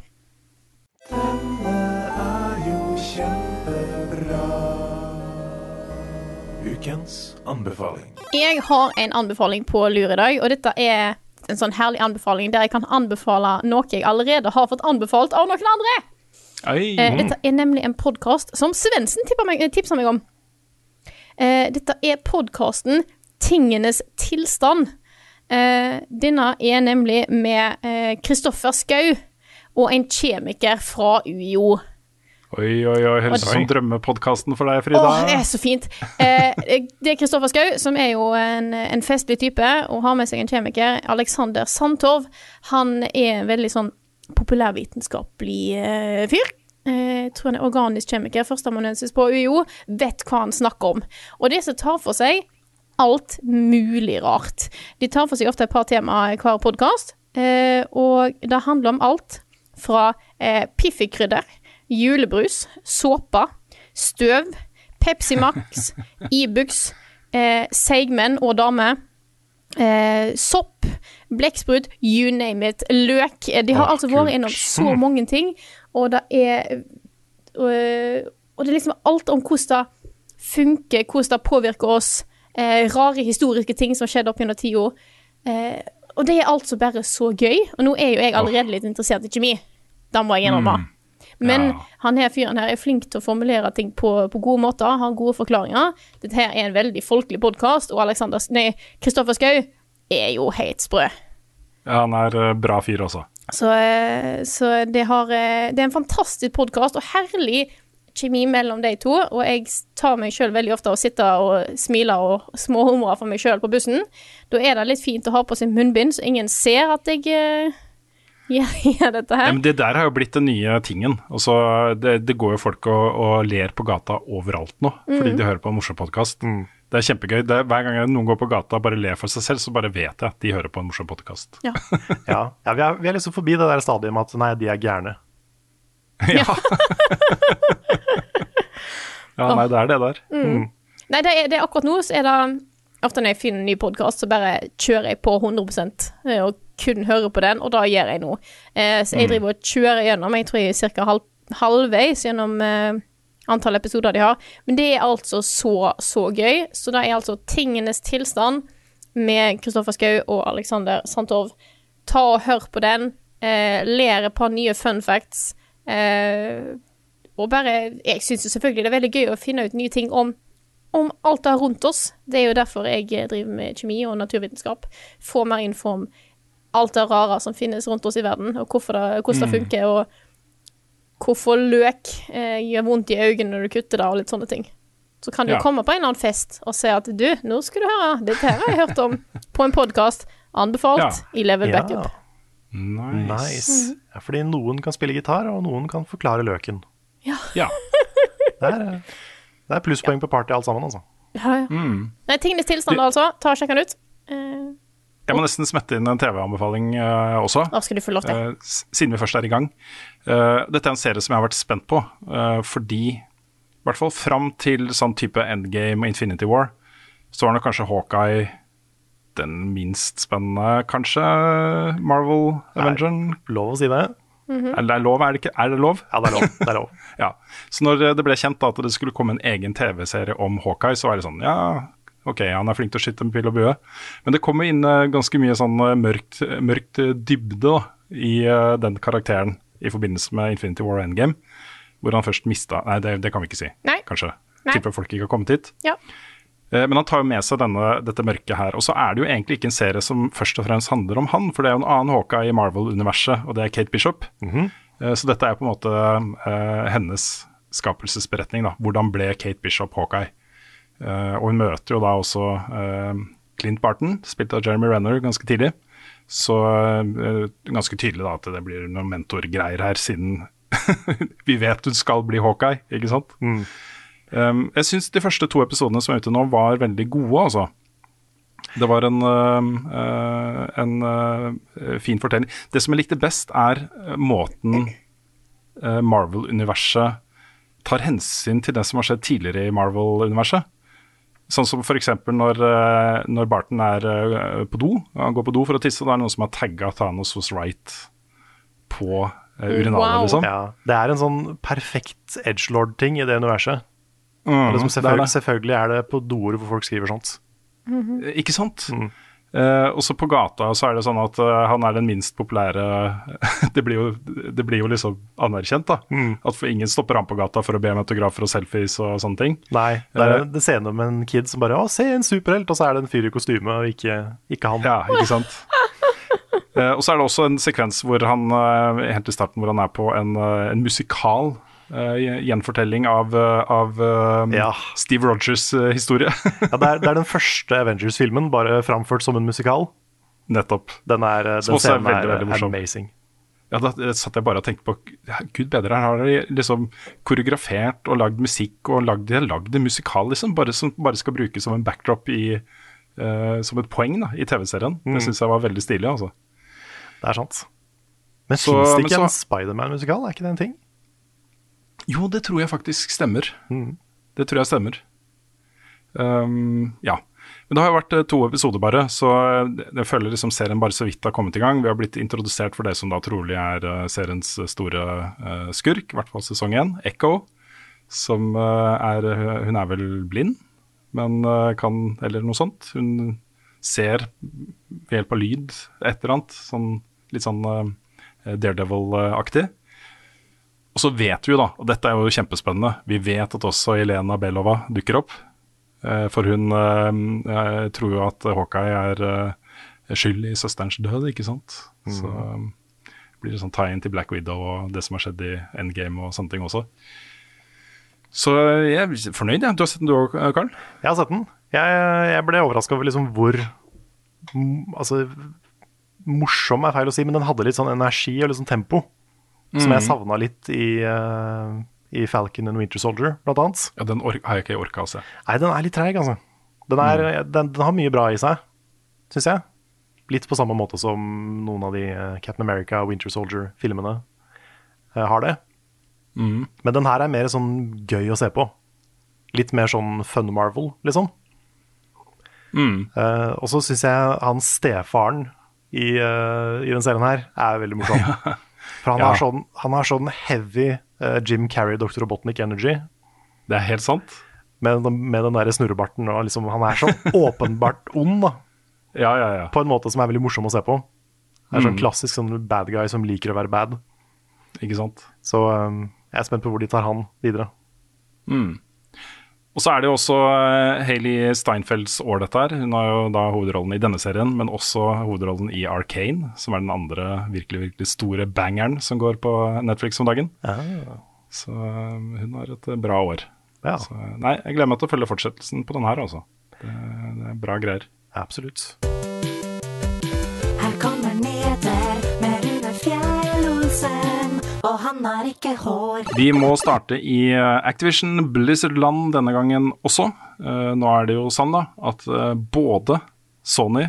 Ukens anbefaling. Jeg har en anbefaling på lur i dag, og dette er en sånn herlig anbefaling der jeg kan anbefale noe jeg allerede har fått anbefalt av noen andre. Oi. Eh, dette er nemlig en podkast som Svendsen eh, tipsa meg om. Eh, dette er podkasten Tingenes tilstand. Eh, denne er nemlig med Kristoffer Skau og en kjemiker fra UiO. Oi, oi, oi. Høres ut som drømmepodkasten for deg, Frida. Åh, det er så fint. Eh, det er Kristoffer Skau, som er jo en, en festlig type, og har med seg en kjemiker. Alexander Sandtorv. Han er en veldig sånn populærvitenskapelig eh, fyr. Eh, jeg tror han er organisk kjemiker, førsteamanuensis på UiO. Vet hva han snakker om. Og det som tar for seg alt mulig rart. De tar for seg ofte et par temaer i hver podkast, eh, og det handler om alt fra eh, piffikrydder, julebrus, såpe, støv, Pepsi Max, Ibux, eh, seigmenn og damer, eh, sopp, blekksprut, you name it, løk. De har altså vært innom så mange ting, og det er Og det er liksom alt om hvordan det funker, hvordan det påvirker oss, eh, rare historiske ting som skjedde opp gjennom tida. Eh, og det er altså bare så gøy. Og nå er jo jeg allerede litt interessert i kjemi. Det må jeg innrømme. Men Ja. han her fyren her er flink til å formulere ting på, på gode måter, har gode forklaringer. Dette her er en veldig folkelig podkast, og Alexander, nei, Kristoffer Schou er jo helt sprø. Ja, han er eh, bra fyr også. Så, eh, så det, har, eh, det er en fantastisk podkast, og herlig kjemi mellom de to. Og jeg tar meg sjøl veldig ofte og sitter og smiler og småhumrer for meg sjøl på bussen. Da er det litt fint å ha på seg munnbind, så ingen ser at jeg eh, Ja, her. men det der har jo blitt den nye tingen. Altså, det, det går jo folk og, og ler på gata overalt nå, fordi Mm. de hører på en morsom podkast. Det er kjempegøy. Det er, hver gang noen går på gata og bare ler for seg selv, så bare vet jeg at de hører på en morsom podkast. Ja. Ja, ja vi, er, vi er liksom forbi det der stadiet med at nei, de er gærne. ja. ja, nei, det er det der. Nei, det er, det er akkurat nå så er det Ofte når jeg finner en ny podkast, så bare kjører jeg på 100 eh, og kun hører på den, og da gjør jeg noe. Eh, så jeg driver og kjører gjennom, jeg tror jeg er ca. Halv, halvveis gjennom eh, antall episoder de har. Men det er altså så, så gøy. Så det er altså tingenes tilstand med Kristoffer Schou og Alexander Santov. Ta og hør på den. Eh, ler et par nye fun facts. Eh, og bare Jeg syns selvfølgelig det er veldig gøy å finne ut nye ting om om alt det er rundt oss. Det er jo derfor jeg driver med kjemi og naturvitenskap. Få mer info om alt det rare som finnes rundt oss i verden, og det, hvordan det funker, og hvorfor løk eh, gjør vondt i øynene når du kutter det, og litt sånne ting. Så kan du Ja. komme på en eller annen fest og si at du, nå skal du høre, dette her har jeg hørt om på en podkast, anbefalt Ja. i Level Ja, Backup. Nice. nice. Ja, fordi noen kan spille gitar, og noen kan forklare løken. Ja. Det er, det er plusspoeng på party alt sammen, altså. Ja, ja. Nei, tingenes tilstand, altså. Ta og Sjekk den ut. Eh, Jeg må nesten smette inn en TV-anbefaling uh, også. da skal du få lov til. Eh, siden vi først er i gang. Uh, dette er en serie som jeg har vært spent på, eh, fordi i hvert fall fram til sånn type Endgame og Infinity War, så var nok kanskje Hawkeye den minst spennende, kanskje, Marvel Avengeren. Lov å si det? Mm Eller er det lov, er det ikke? Er det lov? Ja, det er lov. Det er lov. Ja. Så når det ble kjent da, at det skulle komme en egen TV-serie om Hawkeye, så var det sånn, ja, ok, han er flink til å skyte med pil og bue. Men det kommer inn eh, ganske mye sånn eh, mørkt, mørkt eh, dybde da, i den karakteren i forbindelse med Infinity War og Endgame, hvor han først mista Nei, det, det kan vi ikke si, Nei. kanskje. Nei. Tipper folk ikke har kommet hit. Ja. Eh, Men han tar jo med seg denne, dette mørket her. Og så er det jo egentlig ikke en serie som først og fremst handler om han, for det er jo en annen Hawkeye i Marvel-universet, og det er Kate Bishop. Eh, Så dette er på en måte hennes skapelsesberetning. da. Hvordan ble Kate Bishop Hawkeye? Eh, og hun møter jo da også eh, Clint Barton, spilt av Jeremy Renner, ganske tidlig. Så eh, ganske tydelig da at det blir noen mentorgreier her, siden vi vet hun skal bli Hawkeye, ikke sant? Um, jeg syns de første to episodene som er ute nå, var veldig gode, altså. Det var en, uh, en uh, fin fortelling. Det som jeg likte best, er måten uh, Marvel-universet tar hensyn til det som har skjedd tidligere i Marvel-universet. Sånn som f.eks. Når, uh, når Barton er uh, på do, han går på do for å tisse, og det er noen som har tagga Thanos was right på uh, urinalet, Wow. liksom. Ja, det er en sånn perfekt edgelord-ting i det universet. Mm, det er selvfølgelig, det. selvfølgelig er det på doer hvor folk skriver sånt. Ikke sant? Eh, også på gata så er det sånn at uh, han er den minst populære det, blir jo, det blir jo liksom anerkjent, da. At for ingen stopper han på gata for å be om autografer og selfies og sånne ting. Nei, det er uh, det scenen med en kid som bare 'Å, se, en superhelt', og så er det en fyr i kostyme, og ikke, ikke han. Ja, ikke sant? Og så er det også en sekvens hvor han helt i starten hvor han er på en, en musikal. Eh, gjenfortelling av, eh, av eh, Ja. Steve Rogers' historie. Ja, det, er, det er den første Avengers-filmen, bare framført som en musikal. Nettopp. Den, er, den scenen er veldig, er, veldig morsom. amazing. Ja, da satt jeg bare og tenkte på ja, Gud bedre, her har de liksom koreografert og lagd musikk og lagd, de har lagd en musikal, liksom, bare som bare skal brukes som en backdrop i uh, Som et poeng da, i TV-serien. Mm. Det syns jeg var veldig stilig, altså. Det er sant. Men fins det ikke en så- Spiderman-musikal? Er ikke det en ting? Jo, det tror jeg faktisk stemmer. Mm. Det tror jeg stemmer. Um, ja. Men det har jo vært eh, to episoder bare, så jeg- jeg føler liksom serien bare så vidt har kommet i gang. Vi har blitt introdusert for det som da trolig er eh, seriens store uh, skurk, i hvert fall sesong én, Echo. Som uh, er Hun er vel blind, men uh, kan Eller noe sånt. Hun ser ved hjelp av lyd et eller annet, sånn, litt sånn eh, Daredevil-aktig. Og så vet vi jo da, og dette er jo kjempespennende, vi vet at også Elena Belova dukker opp. Eh, For hun eh, tror jo at Hawkeye er eh, skyld i søsterens død, ikke sant. Så, blir det sånn tie-in til Black Widow og det som har skjedd i Endgame og sånne ting også. Så jeg er fornøyd, jeg. Du har sett den du òg, Karl? Jeg har sett den. Jeg, jeg ble overraska over liksom hvor Altså, morsom er feil å si, men den hadde litt sånn energi og litt sånn tempo. Som jeg savna litt i, uh, i Falcon and Winter Soldier, blant annet. Ja, Den har jeg ikke orka å se. Nei, den er litt treig, altså. Den, er, den, den har mye bra i seg, syns jeg. Litt på samme måte som noen av de uh, Captain America og Winter Soldier-filmene uh, har det. Men den her er mer sånn gøy å se på. Litt mer sånn fun Marvel, liksom. Eh, og så syns jeg han stefaren i, uh, i den serien her er veldig morsom. For han, Ja. har sånn, han har sånn heavy uh, Jim Carrey, Dr. Robotnik energy. Det er helt sant. Med, med den der snurrebarten. Og liksom, han er så åpenbart ond, da. Ja, ja, ja. På en måte som er veldig morsom å se på. Det er sånn klassisk sånn bad guy som liker å være bad. Ikke sant. Så um, jeg er spent på hvor de tar han videre. Og så er det jo også Hayley Hailey Steinfelds år, dette her. Hun har jo da hovedrollen i denne serien, men også hovedrollen i Arcane, som er den andre virkelig virkelig store bangeren som går på Netflix om dagen. Så uh, hun har et uh, bra år. Ja, Så, nei, jeg gleder meg til å følge fortsettelsen på den her, altså. Det, det er bra greier. absolutt. Han har ikke hår. Vi må starte i eh, Activision Blizzard-land denne gangen også. Eh, nå er det jo sånn da, at eh, både Sony,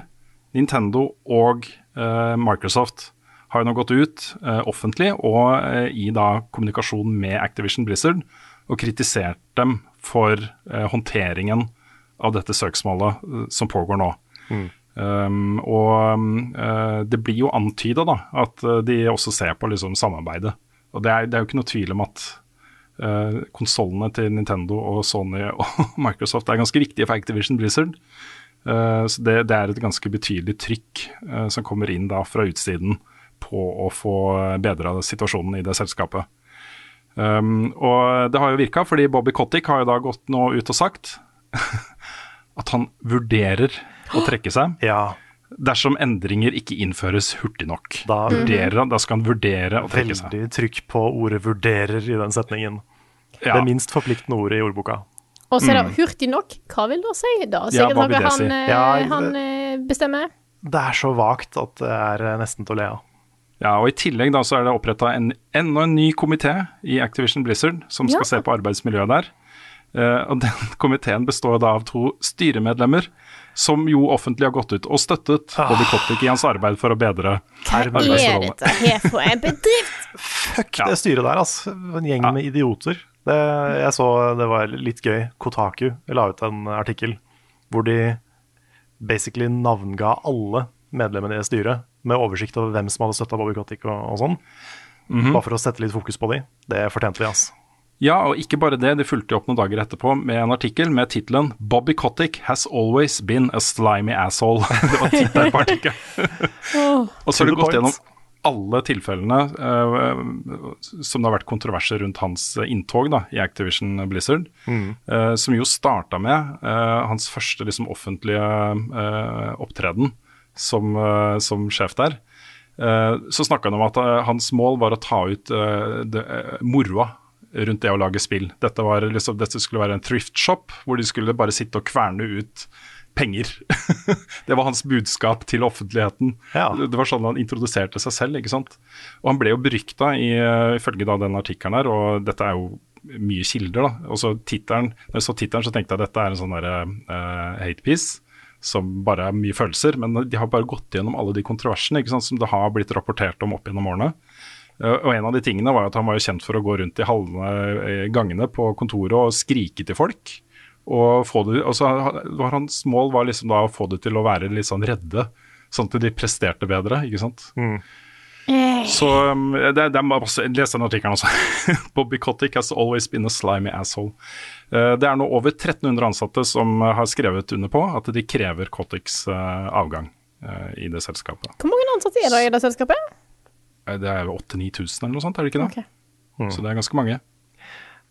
Nintendo og Microsoft har jo nå gått ut offentlig og i da kommunikasjon med Activision Blizzard og kritisert dem for håndteringen av dette søksmålet som pågår nå. Um, og um, eh, det blir jo antyda at de også ser på liksom, samarbeidet. Og det er, det er jo ikke noe tvil om at uh, konsollene til Nintendo og Sony og Microsoft er ganske viktige for Activision Blizzard. Uh, så det, det er et ganske betydelig trykk uh, som kommer inn da fra utsiden på å få bedra situasjonen i det selskapet. Um, og det har jo virka, fordi Bobby Kotick har jo da gått nå ut og sagt at han vurderer å trekke seg Ja, dersom endringer ikke innføres hurtig nok. Da- Vurderer da skal han vurdere å trekke seg. veldig trykk på ordet 'vurderer' i den setningen. Ja. Det minst forpliktende ordet i ordboka. Og så er det hurtig nok. Hva vil det si da? Mm. Ja, Sikkert hva vil noe det han, si? eh, Ja, han eh, bestemmer. Det er så vagt at det er eh, nesten til å le av. Ja, og I tillegg da så er det oppretta en, enda en ny komité i Activision Blizzard som skal Ja. se på arbeidsmiljøet der. Og Den komiteen består da av to styremedlemmer som jo offentlig har gått ut og støttet Bobby Kotick i hans arbeid for å bedre Hva er dette her for en bedrift? Fuck Ja. det styret der, altså. En gjeng Ja. med idioter. Det, jeg så det var litt gøy. Kotaku la ut en artikkel hvor de basically navnga alle medlemmene i styret med oversikt over hvem som hadde støtta Bobby Kotick og, og sånn. Mhm. Bare for å sette litt fokus på de. Det fortjente de, altså. Ja, og ikke bare det, de fulgte opp noen dager etterpå med en artikkel med tittelen 'Bobby Kotick has always been a slimy asshole'. det var tittelen på artikkelen. Og så har de gått gjennom alle tilfellene uh, som det har vært kontroverser rundt hans inntog da, i Activision Blizzard. eh, som jo starta med uh, hans første liksom, offentlige opptreden som, som sjef der. Eh, så snakka han om at hans mål var å ta ut moroa rundt det å lage spill. Dette, var liksom, dette skulle være en thrift shop, hvor de skulle bare sitte og kverne ut penger. det var hans budskap til offentligheten. Ja. Det var sånn han introduserte seg selv, ikke sant. Og han ble jo berykta i, eh, ifølge da den artikkelen her, og dette er jo mye kilder, da. Og så tittelen, når jeg så tittelen, så tenkte jeg at dette er en sånn derre uh, hate piece. Som bare er mye følelser, men de har bare gått gjennom alle de kontroversene ikke sant, som det har blitt rapportert om opp gjennom årene. Eh, Og en av de tingene var at han var jo kjent for å gå rundt i halve eh, gangene på kontoret og skrike til folk. Og få det, og så Hans mål var liksom da å få det til å være litt sånn redde, sånn at de presterte bedre. ikke sant? Så um, det, det er masse, Les den artikkelen også. Bobby Kotick has always been a slimy asshole. Eh, det er nå over 1300 ansatte som eh, har skrevet under på at de krever Koticks eh, avgang eh, i det selskapet. Hvor mange ansatte er det i det selskapet? Eh, Det er jo 8000-9000 eller noe sånt, er det ikke det? Ok. Så det er ganske mange.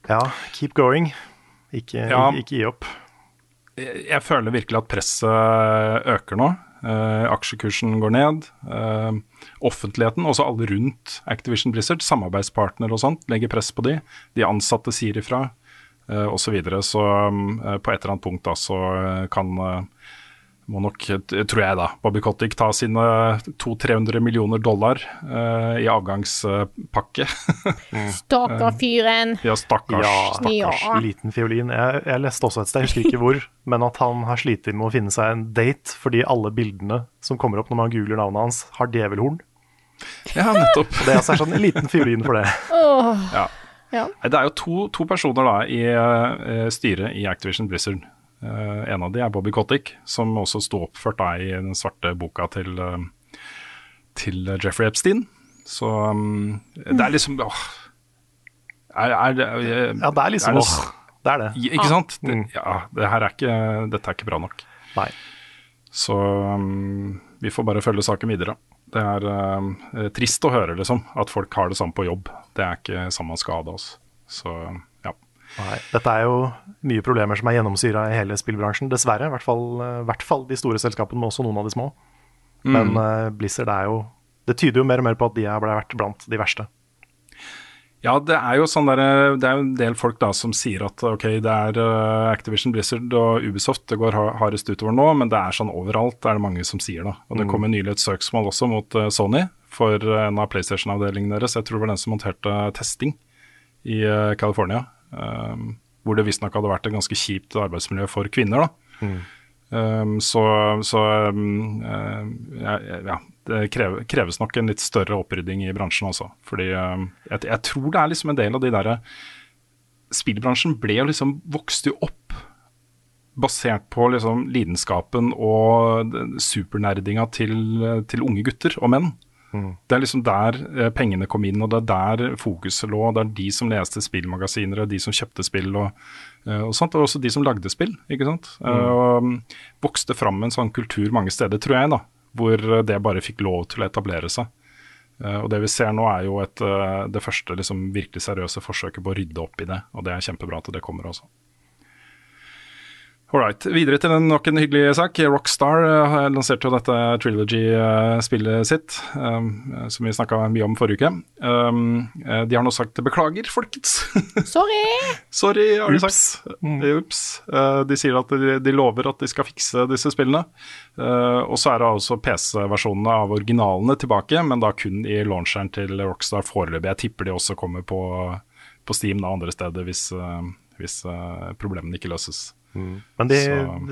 Ja, keep going. Ikke, Ja. ikke gi opp. jeg, jeg føler virkelig at presset øker nå. Uh, aksjekursen går ned. Uh, offentligheten, også alle rundt Activision Blizzard, samarbeidspartnere og sånt, legger press på de. De ansatte sier ifra, uh, osv. Så, videre. så um, på et eller annet punkt da så kan må nok, tror jeg da, Bobby Kotick ta sine 200-300 millioner dollar eh, i avgangspakke. Stakkar fyren. ja, stakkars. Ja, stakkars Ja. liten fiolin. Jeg, jeg leste også et sted, jeg husker ikke hvor, men at han har slitt med å finne seg en date fordi alle bildene som kommer opp når man googler navnet hans, har djevelhorn. Ja, nettopp. Og det er altså sånn en liten fiolin for det. Oh. Ja. Ja. Det er jo to, to personer da i uh, styret i Activision Blizzard. Eh, en av de er Bobby Kotick, som også sto oppført da i den svarte boka til, eh, til Jeffrey Epstein. Så um, det er liksom åh, er, er, er, Ja, det er liksom det- åh, det er det. Ikke sant? Det, Mm. ja, det her er ikke, dette er ikke bra nok. Nei. Så um, vi får bare følge saken videre. Det er um, eh, trist å høre liksom, at folk har det samme på jobb. Det er ikke sånn man skal ha det. Altså. Så. Nei. Dette er jo mye problemer som er gjennomsyra i hele spillbransjen, dessverre. I hvert fall, eh, hvert fall de store selskapene, men også noen av de små. Men uh, Blizzard er jo Det tyder jo mer og mer på at de har vært blant de verste. Ja, det er jo sånn der, det er jo en del folk da som sier at ok, det er Activision Blizzard og Ubisoft det går hardest utover nå, men det er sånn overalt, er det mange som sier da. Og det kom nylig et søksmål også mot Sony for en av PlayStation-avdelingene deres. Jeg tror det var den som monterte testing i California, um, hvor det visstnok hadde vært et ganske kjipt arbeidsmiljø for kvinner. da. Um, så så um, ja, ja, det krever, kreves nok en litt større opprydding i bransjen også. Fordi um, jeg, jeg tror det er liksom en del av de derre Spillbransjen ble jo liksom vokste jo opp basert på liksom lidenskapen og supernerdinga til, til unge gutter og menn. Det er liksom der eh, pengene kom inn, og det er der fokuset lå. Det er de som leste spillmagasiner, og de som kjøpte spill og, eh, og sånt. Og også de som lagde spill, ikke sant. Mm. Og um, vokste fram en sånn kultur mange steder, tror jeg, da. Hvor det bare fikk lov til å etablere seg. Eh, og det vi ser nå er jo et, eh, det første liksom, virkelig seriøse forsøket på å rydde opp i det. Og det er kjempebra at det kommer også. Alright, Videre til en, nok en hyggelig sak. Rockstar uh, lanserte jo dette trilogy-spillet sitt, um, som vi snakka mye om forrige uke. Um, eh, de har nå sagt 'beklager, folkens'. Sorry. Sorry, har de Ups. sagt. Ups. Uh, de sier at de, de lover at de skal fikse disse spillene. Eh, og så er det også PC-versjonene av originalene tilbake, men da kun i launcheren til Rockstar foreløpig. Jeg tipper de også kommer på, på Steam og andre steder hvis, eh, hvis eh, problemene ikke løses. Men de,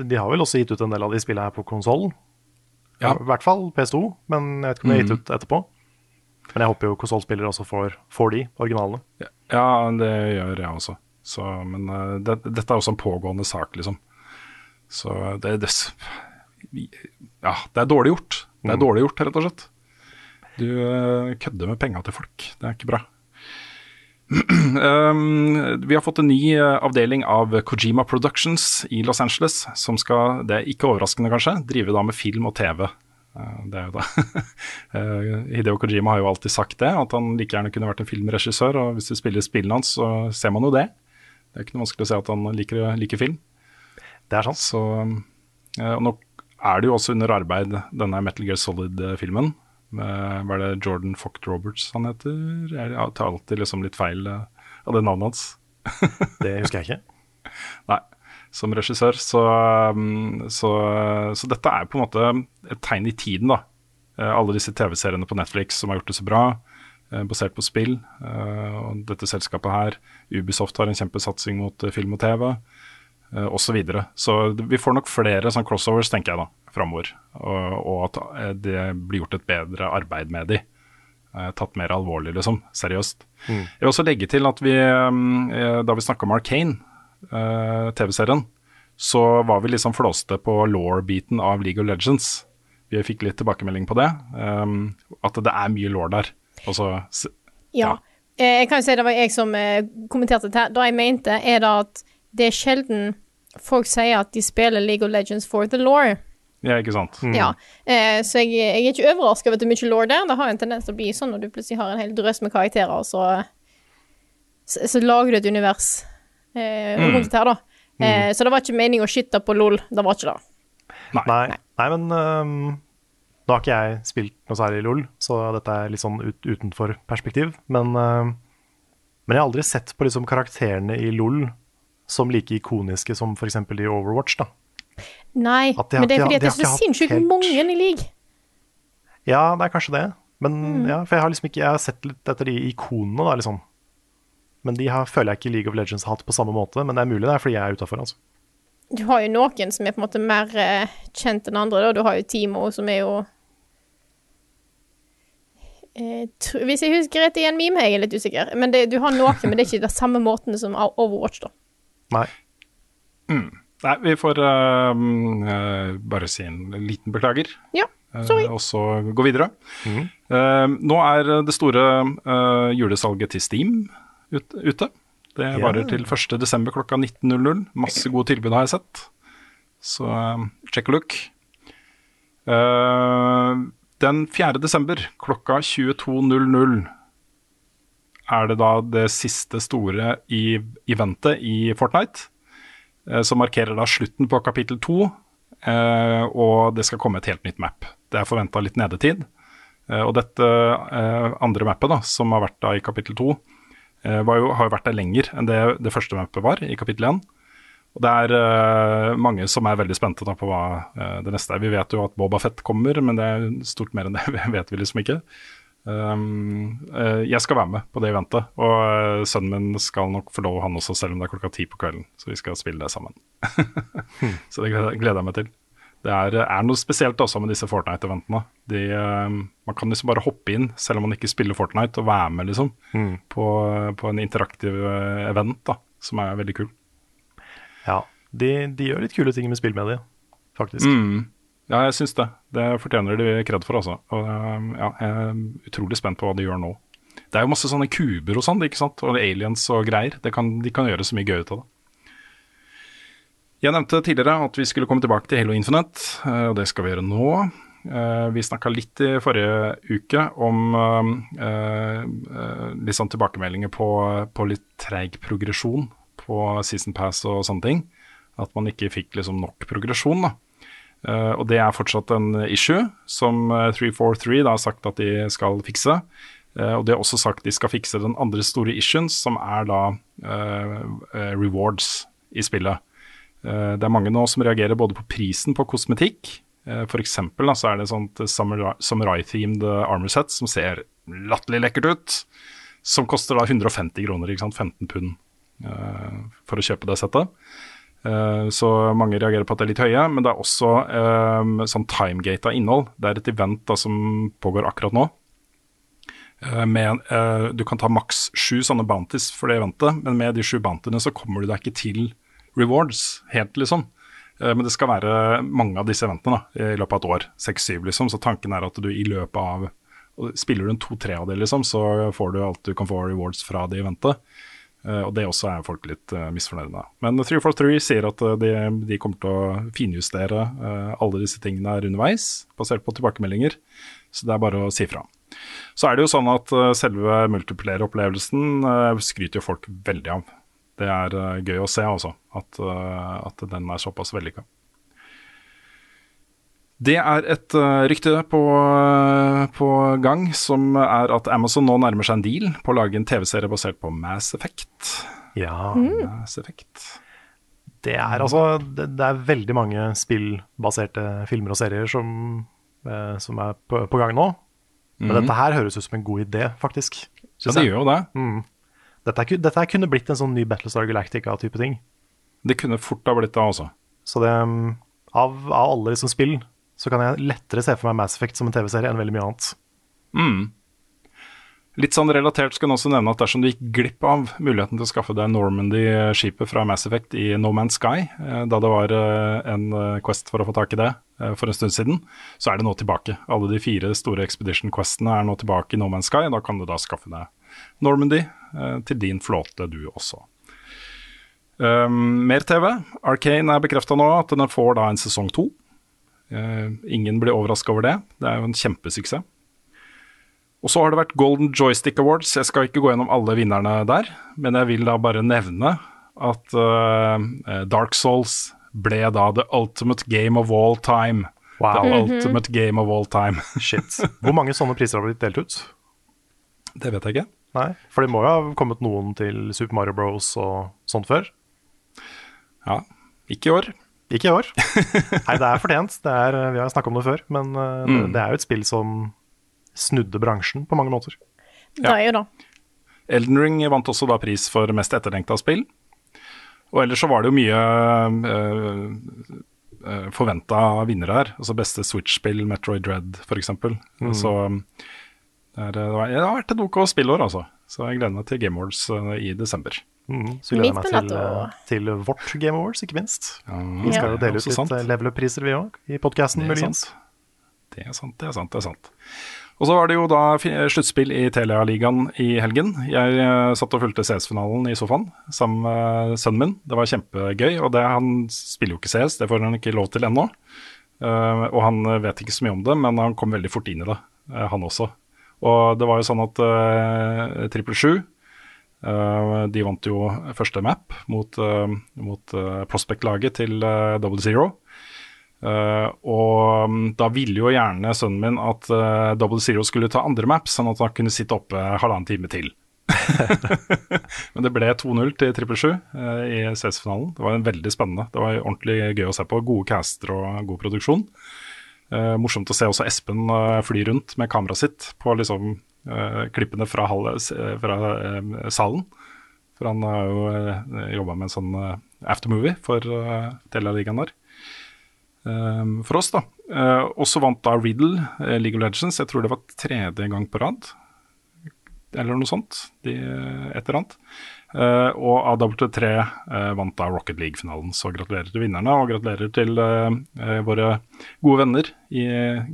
de har vel også gitt ut en del av de spillene her på konsoll. Ja. I hvert fall PS2, men jeg vet ikke om de har gitt ut etterpå. Men jeg håper jo konsollspillere også får, får de originalene. Ja, det gjør jeg også. Så, men eh, det, dette er også en pågående sak, liksom. Så det, det Ja, det er dårlig gjort. Det er dårlig gjort, rett og slett. Du eh, kødder med penga til folk. Det er ikke bra. um, vi har fått en ny eh, avdeling av Kojima Productions i Los Angeles, som skal, det er ikke overraskende kanskje, drive da med film og TV. Eh, det er jo da Eh, Hideo Kojima har jo alltid sagt det, at han like gjerne kunne vært en filmregissør. Og hvis du spiller spillene hans, så ser man jo det. Det er ikke noe vanskelig å se at han liker, liker film. Det er sant. Så og Nå er det jo også under arbeid denne Metal Gear Solid-filmen. Med- Hva er det Jordan Focht Roberts han heter? Jeg tar alltid liksom litt feil eh, av det navnet hans. Det husker jeg ikke. Nei, som regissør. Så, um, så, så dette er på en måte et tegn i tiden, da. Eh, Alle disse TV-seriene på Netflix som har gjort det så bra, eh, basert på spill. eh, Og dette selskapet her, Ubisoft har en kjempesatsing mot eh, film og TV, eh, osv. Så, videre. så vi får nok flere sånn crossovers, tenker jeg da, framover. Og, og at eh, det blir gjort et bedre arbeid med de. Eh, Tatt mer alvorlig, liksom. Seriøst. Jeg vil også legge til at vi, eh, da vi snakka om Arcane, eh, TV-serien, så var vi liksom flåste på law-biten av League of Legends. Vi fikk litt tilbakemelding på det. At det er mye law der. S- Ja. Eh, Jeg kan jo si det var jeg som eh, kommenterte dette. her. Det jeg mente, er da at det er sjelden folk sier at de spiller League of Legends for the law. ja, ikke sant. Ja. Eh, så jeg, jeg er ikke overraska over at det er mye law der. Det har en tendens til å bli sånn når du plutselig har en hel drøss med karakterer, og så, så, så lager du et univers eh, rundt mm. her, da. Eh, Så det var ikke meningen å skytte på LOL. Det var ikke det. Nei. Nei, nei men um, nå har ikke jeg spilt noe særlig LOL, så dette er litt sånn ut, utenfor perspektiv. Men, uh, men jeg har aldri sett på liksom karakterene i LOL som like ikoniske som f.eks. i Overwatch. da. Nei, de men det er fordi at de det er så sinnssykt helt- mange i league. Ja, det er kanskje det. Men Mm. ja, For jeg har liksom ikke Jeg har sett litt etter de ikonene, da, liksom. Men de har, føler jeg ikke League of Legends har hatt på samme måte. Men det er mulig det er fordi jeg er utafor, altså. Du har jo noen som er på en måte mer eh, kjent enn andre. Da. Du har jo Timo, som er jo eh, Hvis jeg husker rett i en meme, jeg er litt usikker. Men det, du har noen, men det er ikke det samme måten som Overwatch, da. Nei. Nei, vi får øh, bare si en liten beklager. Ja, sorry. Uh, og så gå videre. Eh, nå er det store eh, julesalget til Steam ut, ute. Det Ja. varer til 1.12. klokka 19.00. Masse gode tilbud har jeg sett. Så eh, check a look. Eh, den 4. desember klokka 22.00 er det da det siste store i eventet i Fortnite. eh, Som markerer da slutten på kapittel to. eh, Og det skal komme et helt nytt map. Det er forventa litt nedetid. Eh, Og dette andre mappet, da, som har vært da i kapittel to, har jo vært der lenger enn det det første mappet var i kapittel én. Og det er mange som er veldig spente da på hva det neste er. Vi vet jo at Boba Fett kommer, men det er stort mer enn det vet vi liksom ikke. Um, eh, jeg skal være med på det eventet, og eh, sønnen min skal nok få lov, han også, selv om det er klokka ti på kvelden. Så vi skal spille det sammen. så det gleder jeg meg til. Det er, er noe spesielt også med disse Fortnite-eventene. De, eh, man kan liksom bare hoppe inn, selv om man ikke spiller Fortnite, og være med liksom på, på en interaktiv eh, event, da, som er veldig kul. Ja. De, de gjør litt kule ting med spillmediet, faktisk. Mm. Ja, jeg syns det. Det fortjener de kred for, altså. Og um, ja, jeg er utrolig spent på hva de gjør nå. Det er jo masse sånne kuber og sånn, ikke sant? og aliens og greier. Kan, de kan gjøre så mye gøy ut av det. Jeg nevnte tidligere at vi skulle komme tilbake til Halo Infinite, eh, og det skal vi gjøre nå. Eh, Vi snakka litt i forrige uke om eh, eh, litt sånn tilbakemeldinger på, på litt treig progresjon på Season Pass og sånne ting. At man ikke fikk liksom nok progresjon. da. Eh, og det er fortsatt en issue som eh, 343 da har sagt at de skal fikse. Uh, og de har også sagt de skal fikse den andre store issuen, som er da uh, eh, rewards i spillet. Eh, det er mange nå som reagerer både på prisen på kosmetikk. Uh, for eksempel da, så er det sånt samurai- samurai-themed armor set som ser latterlig lekkert ut. Som koster da 150 kroner, ikke sant? 15 pund eh, for å kjøpe det settet. Eh, Så mange reagerer på at det er litt høye, men det er også um, sånn timegata innhold. Det er et event da, som pågår akkurat nå. Eh, Med, uh, du kan ta maks sju sånne bounties for det eventet, men med de sju bountiene så kommer du deg ikke til rewards helt, liksom. Uh, Men det skal være mange av disse eventene da, i løpet av et år. Seks-syv, liksom. Så tanken er at du i løpet av Spiller du en to-tre av det, liksom, så får du alt du kan få rewards fra det eventet. Eh, og det også er folk litt uh, misfornøyde med. Men 343 sier at eh, de, de kommer til å finjustere eh, alle disse tingene her underveis, basert på tilbakemeldinger. Så det er bare å si fra. Så er det jo sånn at eh, selve multiplayer-opplevelsen eh, skryter jo folk veldig av. Det er eh, gøy å se altså. at, eh, at den er såpass vellykka. Det er et uh, rykte på, uh, på gang som er at Amazon nå nærmer seg en deal på å lage en TV-serie basert på Mass Effect. Ja. Mass Effect. Det er altså det, det er veldig mange spillbaserte filmer og serier som, uh, som er på, på gang nå. Men mm. dette her høres ut som en god idé, faktisk. Ja, det gjør jo det. Mm. Dette, er, dette kunne blitt en sånn ny Battlestar Galactica-type ting. Det kunne fort ha blitt det, altså. Så det, mm, av, av alle liksom spill, så kan jeg lettere se for meg Mass Effect som en TV-serie enn veldig mye annet. Mm. Litt sånn relatert skal jeg også nevne at dersom du gikk glipp av muligheten til å skaffe deg Normandy-skipet fra Mass Effect i No Man's Sky, eh, da det var eh, en eh, quest for å få tak i det for en stund siden, så er det nå tilbake. Alle de fire store Expedition Questene er nå tilbake i No Man's Sky. Da kan du da skaffe deg Normandy til din flåte, du også. Um, mer TV. Arcane er bekrefta nå at den får da en sesong to. Eh, ingen blir overraska over det. Det er jo en kjempesuksess. Og så har det vært Golden Joystick Awards. Jeg skal ikke gå gjennom alle vinnerne der, men jeg vil da bare nevne at eh, Dark Souls ble da the ultimate game of all time. Wow. The ultimate game of all time. Shit. Hvor mange sånne priser har blitt delt ut? Det vet jeg ikke. Nei, For det må jo ha kommet noen til Super Mario Bros og sånt før? Ja, ikke i år. Ikke i år. Nei, det er fortjent. Det er, vi har snakka om det før. Men uh, det, det er jo et spill som snudde bransjen på mange måter. Det er jo da. Elden Ring vant også da pris for mest etterlengta spill. Og ellers så var det jo mye øh, øh forventa vinnere her. Altså beste Switch-spill, Metroid Dread f.eks. Mm. Så det, er, det, var, det, har vært et OK spillår, altså. Så jeg gleder meg til Game Awards i desember. Mm. Så gleder jeg meg til, uh, til, vårt Game Awards, ikke minst. Ja, vi skal jo dele ut litt level up-priser, vi òg, i podkasten, muligens. Det er sant, det er sant, det er sant. Og så var det jo da sluttspill i Telia-ligaen i helgen. Jeg satt og fulgte CS-finalen i sofaen sammen med sønnen min. Det var kjempegøy. Og det, han spiller jo ikke CS, det får han ikke lov til ennå. Uh, og han vet ikke så mye om det, men han kom veldig fort inn i det, uh, han også. Og det var jo sånn at Trippel uh, 7 uh, de vant jo første map mot, uh, mot Prospect-laget til Double Zero. og um, da ville jo gjerne sønnen min at Double Zero skulle ta andre maps, sånn at han kunne sitte oppe halvannen time til. Men det ble 2-0 til Trippel 7 i CS-finalen. Det var veldig spennende. Det var ordentlig gøy å se på. Gode caster og god produksjon. Uh, morsomt å se også Espen uh, fly rundt med kameraet sitt på liksom, uh, klippene fra, halve, fra salen. For han har jo uh, jobba med en sånn aftermovie for uh, Telialigaen der. for oss, da. og så vant da Riddle League of Legends. Jeg tror det var tredje gang på rad, eller noe sånt. De, et eller annet. Uh, og AW3 uh, vant da Rocket League-finalen, så gratulerer til vinnerne. Og gratulerer til uh, våre gode venner i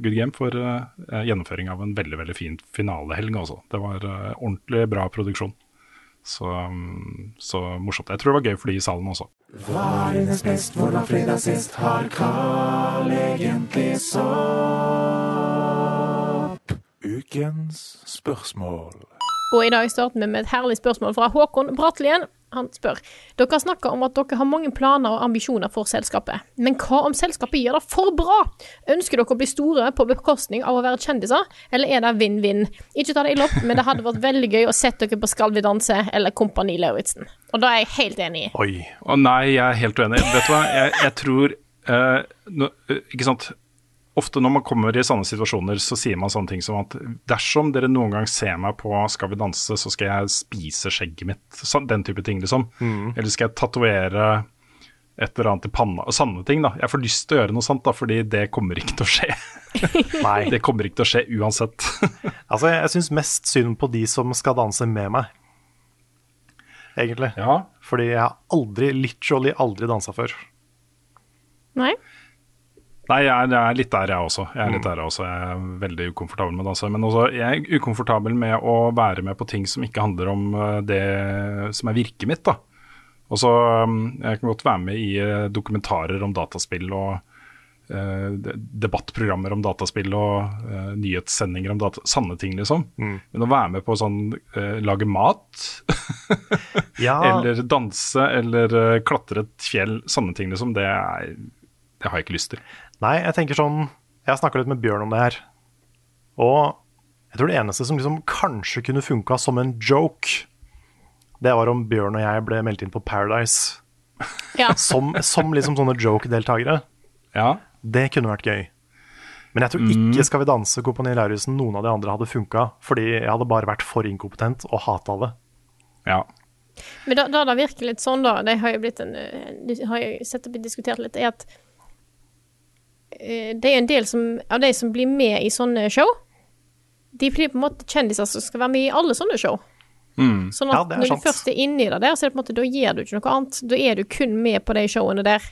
Good Game for gjennomføring av en veldig veldig fin finalehelg. Også. Det var ordentlig bra produksjon. Så, um, så, morsomt. Jeg tror det var gøy for de i salen også. Hva er hennes best, hvor var fredag sist, har Carl egentlig sopp? Ukens spørsmål. Og i dag starter vi med et herlig spørsmål fra Håkon Bratlien. Han spør Dere snakker om at dere har mange planer og ambisjoner for selskapet. Men hva om selskapet gjør det for bra? Ønsker dere å bli store på bekostning av å være kjendiser, eller er det vinn-vinn? Ikke ta det ille opp, men det hadde vært veldig gøy å sette dere på Skal vi danse eller Kompani Lauritzen. Og da er jeg helt enig i. Oi. Å nei, jeg er helt uenig. Vet du hva, jeg, jeg tror uh, no, Ikke sant ofte når man kommer i sånne situasjoner, så sier man sånne ting som at dersom dere noen gang ser meg på Skal vi danse, så skal jeg spise skjegget mitt. Den type ting, liksom. Mm. Eller skal jeg tatovere et eller annet i panna. Sanne ting, da. Jeg får lyst til å gjøre noe sånt, da, fordi det kommer ikke til å skje. Nei. Det kommer ikke til å skje uansett. altså, jeg syns mest synd på de som skal danse med meg, egentlig. Ja. Fordi jeg har aldri, literally aldri dansa før. Nei. Nei, jeg er, jeg er, litt der, jeg også. Jeg er litt mm. der også. Jeg er veldig ukomfortabel med det. danse. Men også, jeg er ukomfortabel med å være med på ting som ikke handler om eh, det som er virket mitt. da. Og så, mm, Jeg kan godt være med i eh, dokumentarer om dataspill og eh, debattprogrammer om dataspill og eh, nyhetssendinger om data, sanne ting, liksom. Mm. Men å være med på sånn eh, lage mat, ja. eller danse, eller klatre et fjell, sanne ting, liksom, det, er, det har jeg ikke lyst til. Nei, jeg tenker sånn Jeg har snakka litt med Bjørn om det her. Og jeg tror det eneste som liksom kanskje kunne funka som en joke, det var om Bjørn og jeg ble meldt inn på Paradise. Ja. som, som, liksom sånne joke-deltakere. Ja. Det kunne vært gøy. Men jeg tror ikke mm. Skal vi danse, Kompani Lauritzen, noen av de andre hadde funka. Fordi jeg hadde bare vært for inkompetent og hata det. Ja. Men da, da det virker litt sånn, da, det har jo blitt en Det har jo sett og diskutert litt, er at Eh, det er en del som, av de som blir med i sånne show, de blir på en måte kjendiser som skal være med i alle sånne show. Mm. Sånn at ja, når sant. du først er inne i det der, så er det på en måte, da gjør du ikke noe annet. Da er du kun med på de showene der.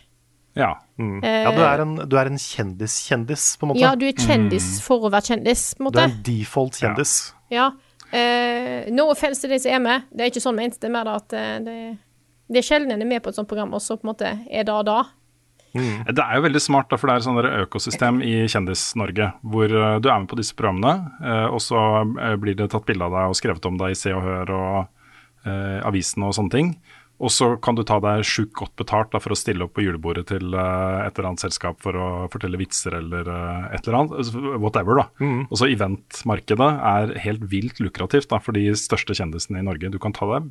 Ja. Mm. Eh, ja, du er en, en kjendis-kjendis, på en måte. Ja, du er kjendis mm. for å være kjendis, på en måte. Du er en default kjendis. Ja. ja. Uh, no offense til de som er med, det er ikke sånn ment. Det er mer da at det, det er sjelden en er med på et sånt program, og så på en måte er det da. Mm. Det er jo veldig smart, da, for det er et sånt økosystem i Kjendis-Norge hvor uh, du er med på disse programmene, uh, og så uh, blir det tatt bilde av deg og skrevet om deg i Se og Hør og avisene og sånne ting. Og så kan du ta deg sjukt godt betalt da, for å stille opp på julebordet til eh, et eller annet selskap for å fortelle vitser eller eh, et eller annet. altså, Whatever, da. Mm. Og så eventmarkedet er helt vilt lukrativt da, for de største kjendisene i Norge. Du kan ta deg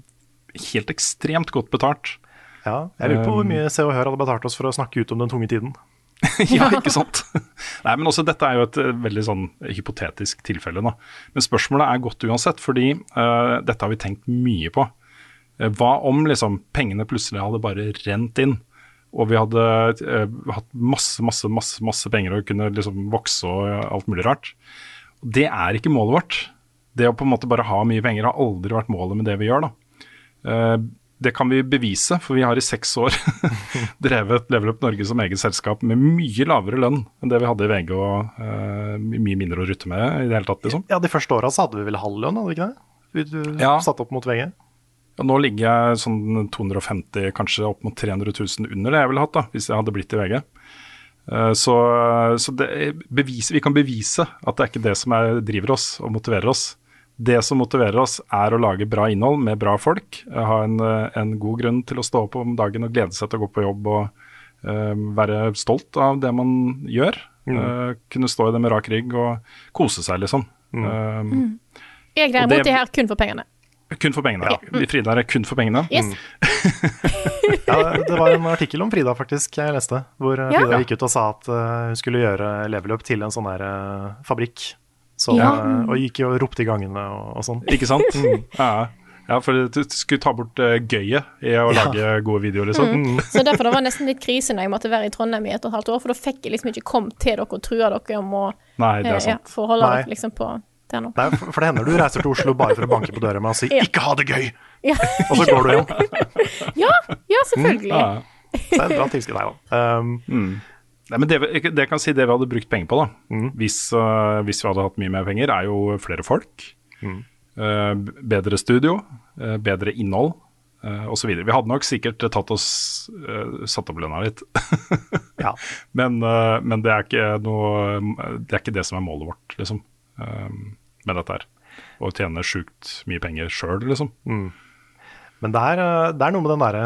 helt ekstremt godt betalt. Ja, jeg lurer på hvor Um, mye Se og Hør hadde betalt oss for å snakke ut om den tunge tiden. ja, ikke sant? Nei, men også Dette er jo et eh, veldig sånn hypotetisk tilfelle. da. Men spørsmålet er godt uansett, fordi uh, dette har vi tenkt mye på. Uh, hva om liksom pengene plutselig hadde bare rent inn, og vi hadde uh, hatt masse, masse, masse, masse penger og kunne liksom vokse og alt mulig rart. Det er ikke målet vårt. Det å på en måte bare ha mye penger har aldri vært målet med det vi gjør. da. Det kan vi bevise, for vi har i seks år drevet Level Up Norge som eget selskap med mye lavere lønn enn det vi hadde i VG og uh, mye mindre å rutte med i det hele tatt. liksom. Ja, De første åra så hadde vi vel halv lønn, hadde vi ikke det? Vi Ja. satt opp mot VG. Ja, nå ligger jeg sånn 250, kanskje opp mot 300 000 under det jeg ville hatt da, hvis jeg hadde blitt i VG. Uh, Så, så det bevis, vi kan bevise at det er ikke det som er, driver oss og motiverer oss. Det som motiverer oss, er å lage bra innhold med bra folk. eh, Ha en, eh, en god grunn til å stå opp om dagen og glede seg til å gå på jobb og uh, være stolt av det man gjør. Eh, kunne stå i det med rak rygg og kose seg, liksom. Eh, Jeg greier derimot det- er her kun for pengene. kun for pengene. Ja. Frida er kun for pengene. Yes. Ja, det var en artikkel om Frida faktisk jeg leste, hvor Frida Ja. Gikk ut og sa at hun skulle gjøre Level Up til en sånn der fabrikk. Så, Ja. eh, og gikk og ropte i gangene og, og sånn. Ikke sant? Ja. ja, for du skulle ta bort uh, gøyet i å Ja. lage gode videoer, liksom. Mm. Så derfor det var nesten litt krise når jeg måtte være i Trondheim i et og et halvt år, for da fikk jeg liksom ikke kommet til dere og trua dere om å Nei, det eh, er sant. ja, forholde Nei. dere liksom på det nå. Nei, for det hender du reiser til Oslo bare for å banke på døra med å si Ja. 'ikke ha det gøy', Ja, og så går du hjem. ja, ja selvfølgelig. Ja. Det er en bra tilskudd, nei da. Nei, men det, det kan si det vi hadde brukt penger på, da, Mm. hvis, uh, hvis vi hadde hatt mye mer penger, er jo flere folk. Mm. Uh, bedre studio, uh, bedre innhold uh, osv. Vi hadde nok sikkert tatt oss satt opp lønna litt. ja. men, men det er ikke noe Det er ikke det som er målet vårt, liksom. med dette her. Å tjene sjukt mye penger sjøl, liksom. Men det er, det er noe med den derre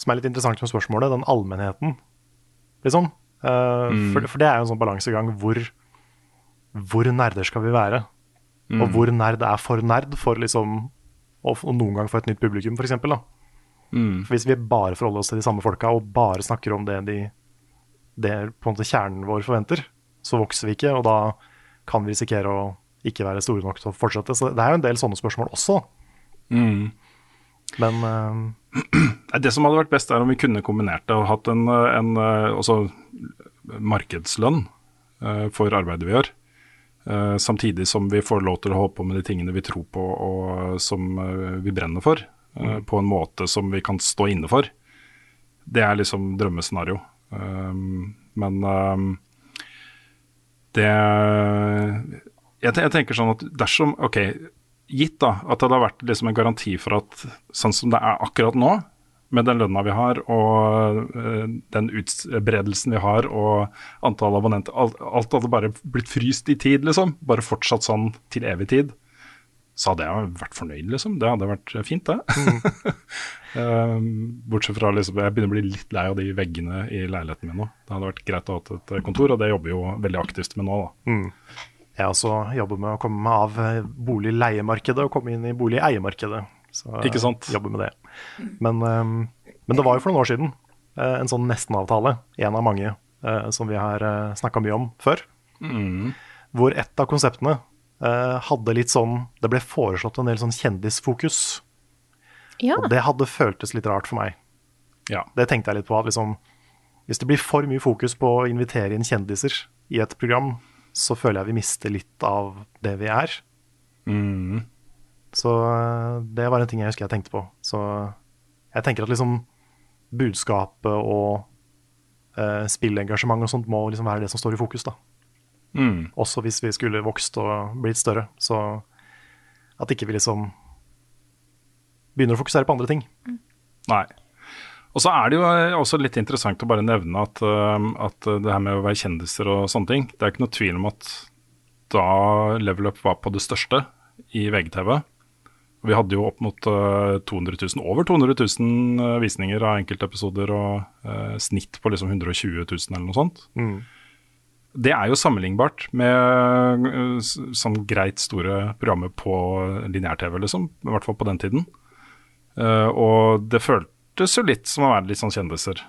som er litt interessant med spørsmålet, den allmennheten, liksom. Eh, for, for det er jo en sånn balansegang hvor, hvor nerder skal vi være? Og hvor nerd er for nerd for liksom å noen gang få et nytt publikum, f.eks. Mm. For hvis vi bare forholder oss til de samme folka og bare snakker om det de det på en måte kjernen vår forventer, så vokser vi ikke, og da kan vi risikere å ikke være store nok til å fortsette. Så det er jo en del sånne spørsmål også. Mm. Men uh... Det som hadde vært best, er om vi kunne kombinert det og hatt en, eh, en eh, også markedslønn uh, for arbeidet vi gjør. Uh, samtidig som vi får lov til å holde på med de tingene vi tror på og som vi brenner for. Mm. På en måte som vi kan stå inne for. Det er liksom drømmescenario. Men det jeg, jeg tenker sånn at dersom Ok, gitt da at det hadde vært liksom en garanti for at sånn som det er akkurat nå, med den lønna vi har og eh, den utbredelsen vi har og antall abonnenter alt, alt hadde bare blitt fryst i tid, liksom. Bare fortsatt sånn til evig tid. Så hadde jeg vært fornøyd, liksom. Det hadde vært fint, det. Mm. bortsett fra liksom, jeg begynner å bli litt lei av de veggene i leiligheten min nå. Det hadde vært greit å ha et kontor, og det jobber jo veldig aktivt med nå, da. Jeg også jobber med å komme meg av eh, boligleiemarkedet og komme inn i boligeiemarkedet. Så Ikke sant? jobber med det. Men, eh, men det var jo for noen år siden eh, en sånn nestenavtale, en av mange, som vi har uh, snakka mye om før. Hvor et av konseptene eh, hadde litt sånn Det ble foreslått en del sånn kjendisfokus. Ja. Og det hadde føltes litt rart for meg. Ja. Det tenkte jeg litt på. at liksom, Hvis det blir for mye fokus på å invitere inn kjendiser i et program, så føler jeg vi mister litt av det vi er. Mm. Så eh, det var en ting jeg husker jeg tenkte på. Så jeg tenker at liksom budskapet og eh, spillengasjement og sånt må liksom være det som står i fokus, da. Mm. Også hvis vi skulle vokst og blitt større. Så at ikke vi liksom begynner å fokusere på andre ting. Nei. Og så er det jo eh, også litt interessant å bare nevne at, eh, at det her med å være kjendiser og sånne ting, det er ikke noe tvil om at da Level Up var på det største i VGTV, Vi hadde jo opp mot eh, 200 000, over 200 000 eh, visninger av enkeltepisoder og eh, snitt på liksom 120 000 eller noe sånt. Mm. Det er jo sammenlignbart med eh, sånn greit store programmer på lineær-TV, liksom. I hvert fall på den tiden. Uh, og det føltes jo litt som å være litt sånn kjendiser.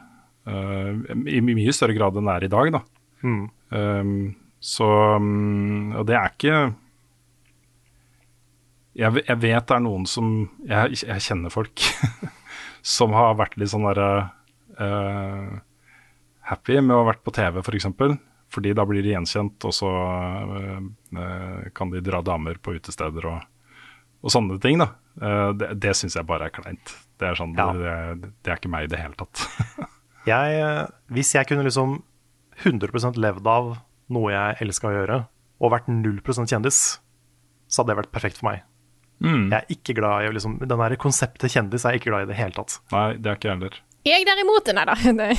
Uh, I my- mye større grad enn det er i dag, da. Mm. Um, så um, Og det er ikke jeg, jeg vet det er noen som Jeg, jeg kjenner folk som har vært litt sånn derre uh, happy med å ha vært på TV, f.eks. For eksempel, fordi da blir de gjenkjent, og så uh, kan de dra damer på utesteder og, og sånne ting. da. Eh, det det syns jeg bare er kleint. Det er, sånn, Ja. det, det er ikke meg i det hele tatt. Jeg, eh, hvis jeg kunne liksom 100% levd av noe jeg elska å gjøre, og vært 0% kjendis, så hadde det vært perfekt for meg. Mm. Jeg er ikke glad i liksom Den der konseptet kjendis er jeg ikke glad i det hele tatt. Nei, det er ikke jeg heller. Jeg derimot Nei da. Nei.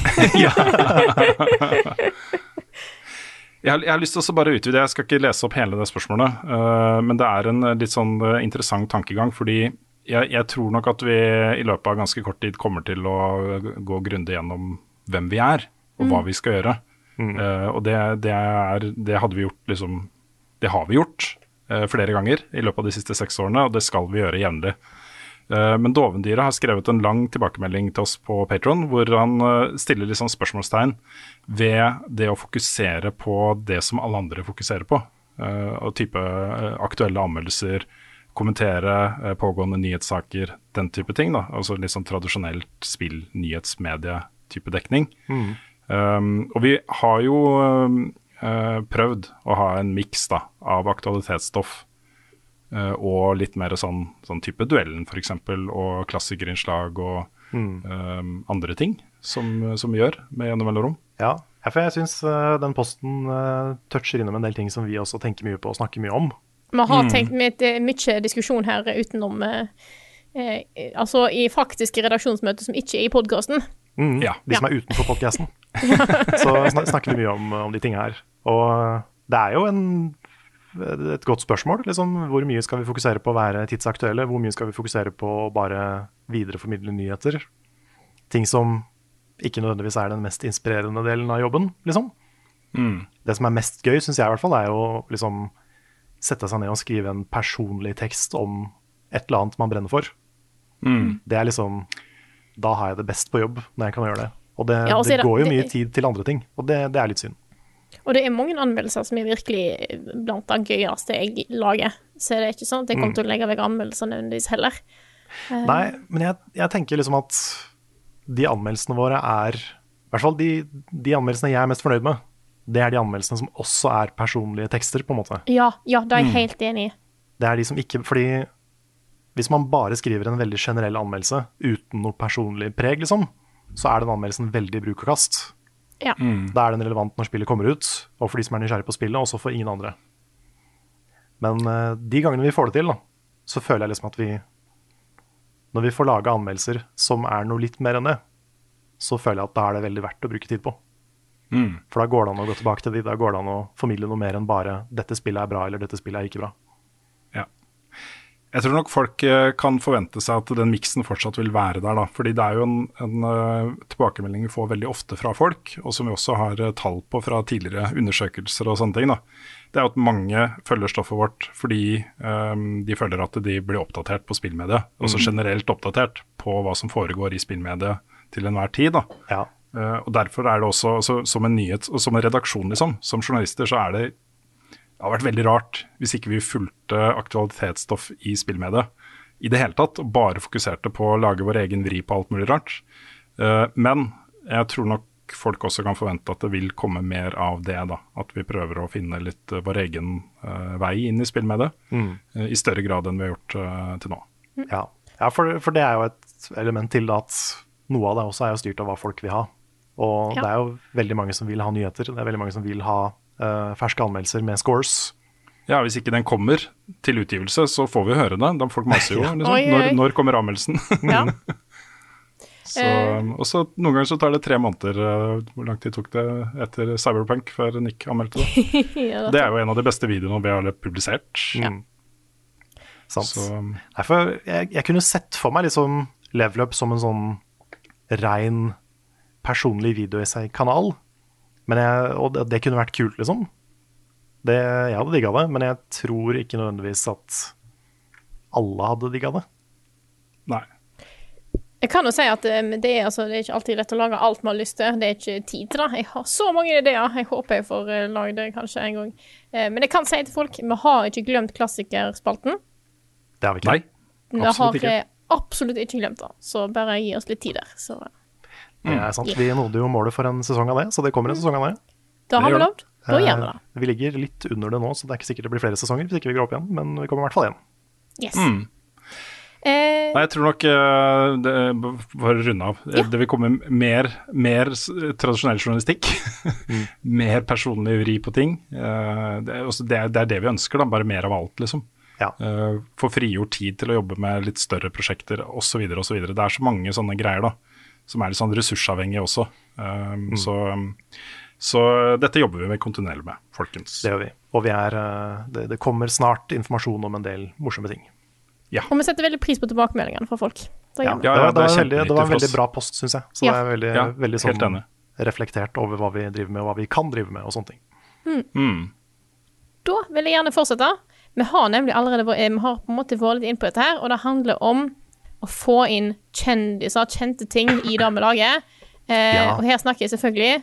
Jeg har, jeg har lyst til å bare utvide, jeg skal ikke lese opp hele det spørsmålet, Uh, men det er en øh, litt sånn øh, interessant tankegang, fordi jeg, jeg tror nok at vi i løpet av ganske kort tid kommer til å gå grundig gjennom hvem vi er, og hva vi skal gjøre. Eh, og det, det, er, det hadde vi gjort liksom Det har vi gjort uh, flere ganger i løpet av de siste seks årene, og det skal vi gjøre jevnlig. Eh, Men Dovendyret har skrevet en lang tilbakemelding til oss på Patron, hvor han eh, stiller sånn spørsmålstegn ved det å fokusere på det som alle andre fokuserer på. Eh, Og type aktuelle anmeldelser, kommentere pågående nyhetssaker, den type ting. da, Altså litt sånn tradisjonelt spill, nyhetsmedie-type dekning. Um, og vi har jo eh, prøvd å ha en miks av aktualitetsstoff og litt mer sånn, sånn type duellen f.eks., og klassikerinnslag og um, andre ting som, som vi gjør med gjennom mellomrom. Ja, ja, for jeg syns den posten uh, toucher innom en del ting som vi også tenker mye på og snakker mye om. Vi har tenkt med eh, mye diskusjon her utenom uh, eh, Altså i faktiske redaksjonsmøter som ikke er i podkasten. Mm, Ja. De som er utenfor podkasten. så snak snakker vi mye om, om de tingene her. Og det er jo en, et godt spørsmål. Liksom, hvor mye skal vi fokusere på å være tidsaktuelle? Hvor mye skal vi fokusere på å bare videreformidle nyheter? Ting som ikke nødvendigvis er den mest inspirerende delen av jobben, liksom. Det som er mest gøy, syns jeg i hvert fall, er jo liksom sette seg ned og skrive en personlig tekst om et eller annet man brenner for. Det er liksom Da har jeg det best på jobb når jeg kan gjøre det. Og det, Ja, det det- går jo det- mye tid til andre ting, og det, det er litt synd. Og det er mange anmeldelser som er virkelig blant det gøyeste jeg lager. Så det er ikke sånn at jeg kommer til å legge vekk anmeldelser nødvendigvis heller. Nei, men jeg, jeg tenker liksom at de anmeldelsene våre er I hvert fall de, de anmeldelsene jeg er mest fornøyd med, det er de anmeldelsene som også er personlige tekster, på en måte. Ja, ja, det er jeg helt enig i. Det er de som ikke Fordi hvis man bare skriver en veldig generell anmeldelse uten noe personlig preg, liksom, så er den anmeldelsen veldig bruk og kast. Ja. Da er den relevant når spillet kommer ut, og for de som er nysgjerrige på spillet, også for ingen andre. Men uh, de gangene vi får det til, da, så føler jeg liksom at vi Når vi får lage anmeldelser som er noe litt mer enn det, så føler jeg at da er det veldig verdt å bruke tid på. For da går det an å gå tilbake til de, da går det an å formidle noe mer enn bare 'dette spillet er bra', eller 'dette spillet er ikke bra'. Jeg tror nok folk eh, kan forvente seg at den miksen fortsatt vil være der, da. Fordi det er jo en, en eh, tilbakemelding vi får veldig ofte fra folk, og som vi også har eh, tall på fra tidligere undersøkelser og sånne ting. da. Det er jo at mange følger stoffet vårt fordi um, de føler at de blir oppdatert på spillmediet. Også generelt oppdatert på hva som foregår i spillmediet til enhver tid. da. Ja. Uh, og Derfor er det også, så, som en nyhet, og som en redaksjon, liksom, som journalister, så er det det hadde vært veldig rart hvis ikke vi fulgte aktualitetsstoff i spillmediet i det hele tatt, og bare fokuserte på å lage vår egen vri på alt mulig rart. Eh, men jeg tror nok folk også kan forvente at det vil komme mer av det. da, At vi prøver å finne litt eh, vår egen eh, vei inn i spillmediet, eh, i større grad enn vi har gjort til nå. Ja, ja for, for det er jo et element til at noe av det også er jo styrt av hva folk vil ha. Og Ja. det er jo veldig mange som vil ha nyheter. Det er veldig mange som vil ha ferske anmeldelser med scores. Ja, Hvis ikke den kommer til utgivelse, så får vi høre det. Da folk maser jo. Liksom. Oi, oi. Når, når kommer anmeldelsen? Ja. Så, Eh. og så Noen ganger så tar det tre måneder. eh, Hvor lang tid tok det etter Cyberpunk før Nick anmeldte det? ja, Det er jo en av de beste videoene vi har publisert. Ja. Mm. Sant. Så Nei, for jeg, jeg kunne sett for meg liksom Level Up som en sånn rein personlig videoessay-kanal. Men jeg, og det, det kunne vært kult, liksom. Det, jeg hadde digga det, men jeg tror ikke nødvendigvis at alle hadde digga det. nei. Jeg kan jo si at eh, det er, altså, det er ikke alltid lett å lage alt man har lyst til. Det er ikke tid til det. Jeg har så mange ideer. Jeg håper jeg får eh, lagd det kanskje en gang. Eh, Men jeg kan si til folk, vi har ikke glemt klassikerspalten. Det har vi ikke. nei. Absolutt ikke. Vi har absolutt ikke glemt det. Så bare gi oss litt tid der. Så Det er sant. Vi nådde jo målet for en sesong av det, så det kommer en sesong av det. da har vi lovt. Da gjør vi det. Eh, Vi ligger litt under det nå, så det er ikke sikkert det blir flere sesonger hvis ikke vi går opp igjen, men vi kommer i hvert fall igjen. Yes. Eh, Nei, jeg tror nok eh, det, For å runde av. eh, Ja. Det vil komme mer, mer tradisjonell journalistikk. mer personlig vri på ting. Eh, det, er også, det, er, det er det vi ønsker, da. Bare mer av alt, liksom. Ja. Eh, Få frigjort tid til å jobbe med litt større prosjekter osv. osv. Det er så mange sånne greier da, som er litt sånn ressursavhengig også. Um, så, så dette jobber vi med kontinuerlig med, folkens. Det gjør vi. Og vi er, eh, det, det kommer snart informasjon om en del morsomme ting. og vi setter veldig pris på tilbakemeldingene fra folk. Da Ja. Ja, det, var, det, det var veldig, det var en veldig bra post, syns jeg. Så Ja. det er veldig, Ja, veldig sånn reflektert over hva vi driver med, og hva vi kan drive med, og sånne ting. Da vil jeg gjerne fortsette. Vi har nemlig allerede vært- eh, vi har på en måte vært litt inn på dette her, og det handler om å få inn kjendiser, kjente ting i damelaget. Eh, Ja. Og her snakker jeg selvfølgelig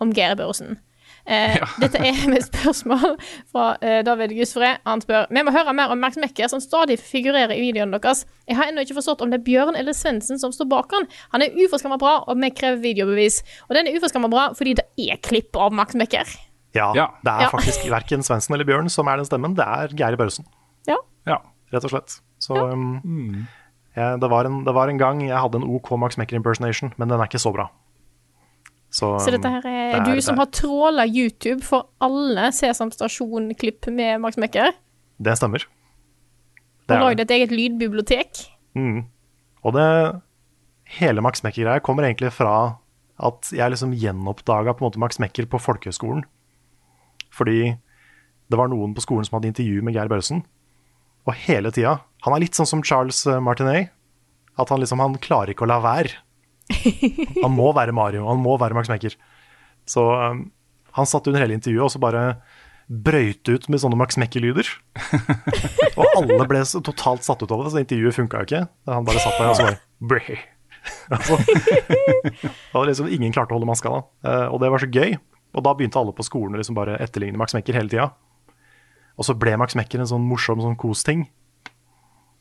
om Geir Børresen. Eh, Dette er med spørsmål fra eh, David Gusfred. Han spør Vi må høre mer om Max Mekker, som stadig figurerer i videoene deres. Jeg har ennå ikke forstått om det er Bjørn eller Svendsen som står bak han. Han er uforskamma bra, og vi krever videobevis. Og den er uforskamma bra fordi det er klipp av Max Mekker. Ja, Ja. det er Ja. faktisk verken Svendsen eller Bjørn som er den stemmen, det er Geir Børresen, Ja. Ja. rett og slett. Så um, jeg, det, var en, det var en gang jeg hadde en OK Max Mekker impersonation, men den er ikke så bra. Så, Så dette her er, um, du det som har tråla YouTube for alle Sesam Stasjon-klipp med Max Mekker. Det stemmer. Det og er lagd et eget lydbibliotek. Og det hele Max Mekker-greia kommer egentlig fra at jeg liksom gjenoppdaga på en måte Max Mekker på folkehøgskolen. Fordi det var noen på skolen som hadde intervju med Geir Børresen. Og hele tida Han er litt sånn som Charles eh, Martinet. At han liksom han klarer ikke å la være. Han må være Mario, han må være Max Maker. Så um, han satt under hele intervjuet og så bare brøyt ut med sånne Max Mekker-lyder. og alle ble så totalt satt ut over det, så intervjuet funka jo ikke. Han bare satt der og så bare Breh. altså, det var liksom, ingen klarte å holde maska da. Eh, og det var så gøy. Og da begynte alle på skolen å liksom bare etterligne Max Mekker hele tida. Og så ble Max Mekker en sånn morsom sånn kos-ting.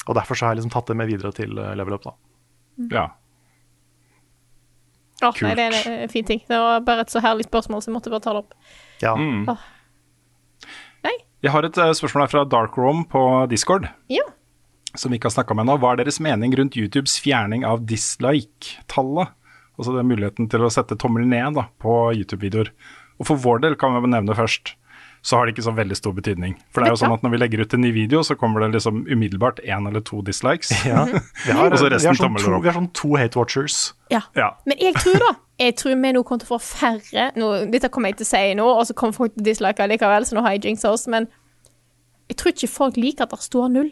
Og derfor så har jeg liksom tatt det med videre til eh, Level Up, da. ja. Å, Kult. nei, det er en fin ting. Det var bare et så herlig spørsmål, så jeg måtte bare ta det opp. Ja, Åh. Nei? Jeg har et eh, spørsmål her fra Dark Room på Discord. Ja. som vi ikke har snakka om ennå. Hva er deres mening rundt YouTubes fjerning av dislike-tallet? Altså den muligheten til å sette tommelen ned da, på YouTube-videoer. Og for vår del kan vi nevne først, så har det ikke så veldig stor betydning. For det er jo sånn at når vi legger ut en ny video, så kommer det liksom umiddelbart én eller to dislikes. ja. Vi, har, Og så resten har sånn tomler to, opp. vi har sånn to hate watchers. ja. Ja. Men jeg tror da Jeg tror vi nå kommer til å få færre nå, Dette kommer jeg til å si nå, og så kommer folk til å dislike likevel, så nå har jeg jinxa oss, men jeg tror ikke folk liker at det står null.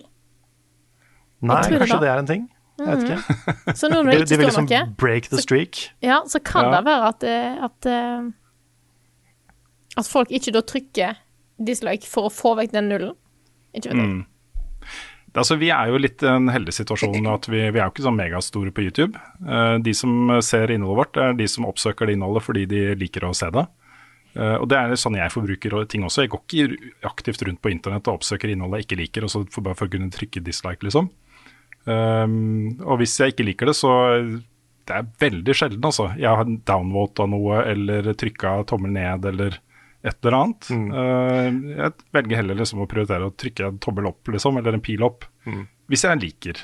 Nei, kanskje det det er en ting. Jeg vet ikke. Så nå når det ikke de de vil liksom noe, break the streak. ja, så kan Ja. det være at, eh, at eh, At folk ikke da trykker dislike for å få vekk den nullen. Ikke vet jeg. Det- Altså, vi er jo litt i en heldig situasjon at vi, vi er jo ikke sånn megastore på YouTube. Eh, de som ser innholdet vårt, er de som oppsøker det innholdet fordi de liker å se det. Eh, og det er sånn jeg forbruker ting også. Jeg går ikke aktivt rundt på internett og oppsøker innholdet jeg ikke liker, og så for bare for å kunne trykke dislike, liksom. Um, og hvis jeg ikke liker det, så det er veldig sjelden, altså. Jeg har downvota noe eller trykka tommel ned eller et eller annet. Uh, jeg velger heller liksom å prioritere å trykke en tommel opp, liksom, eller en pil opp, hvis jeg liker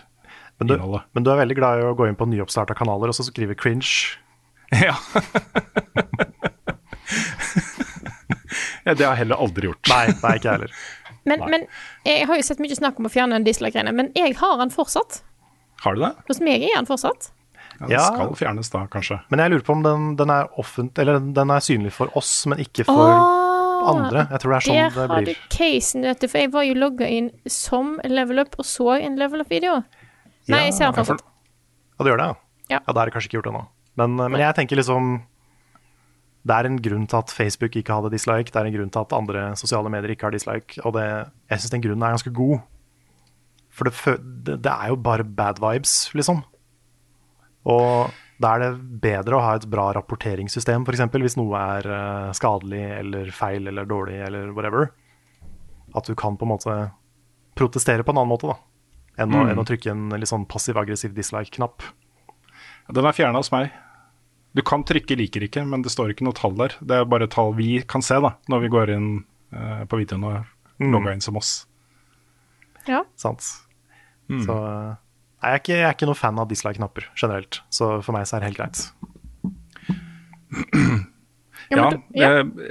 Men du, innholdet. men du er veldig glad i å gå inn på nyoppstarta kanaler og så skrive cringe. Ja. ja, det har jeg heller aldri gjort. Nei, nei ikke jeg heller. Men, men jeg har jo sett mye snakk om å fjerne den dislike-greiene, men jeg har den fortsatt. Har du det? Hos meg er den fortsatt. Ja, den Ja. skal fjernes da, kanskje. Men jeg lurer på om den, den er offent, eller den- er synlig for oss, men ikke for oh, andre. Jeg tror det er sånn Der det har du casen, vet du, for jeg var jo logga inn som level up og så en level up-video. Nei, jeg ser den fortsatt. Ja, det gjør det, ja. Ja. Ja, det er det kanskje ikke gjort ennå. Men, eh, men jeg tenker liksom Det er en grunn til at Facebook ikke hadde dislike, det er en grunn til at andre sosiale medier ikke har dislike, og det, jeg syns den grunnen er ganske god. For det, det er jo bare bad vibes, liksom. Og da er det bedre å ha et bra rapporteringssystem, f.eks. hvis noe er eh, skadelig eller feil eller dårlig eller whatever. At du kan på en måte protestere på en annen måte, da. Enn, å, Mm. enn å trykke en litt sånn passiv-aggressiv dislike-knapp. Den er fjerna hos meg. Du kan trykke 'liker ikke', men det står ikke noe tall der. Det er bare tall vi kan se da, når vi går inn uh, på videoen og Mm. logger inn som oss. Ja. Sant. Mm. Så eh, nei, jeg, er ikke, jeg er ikke noen fan av dislike-knapper generelt, så for meg så er det helt greit. Ja,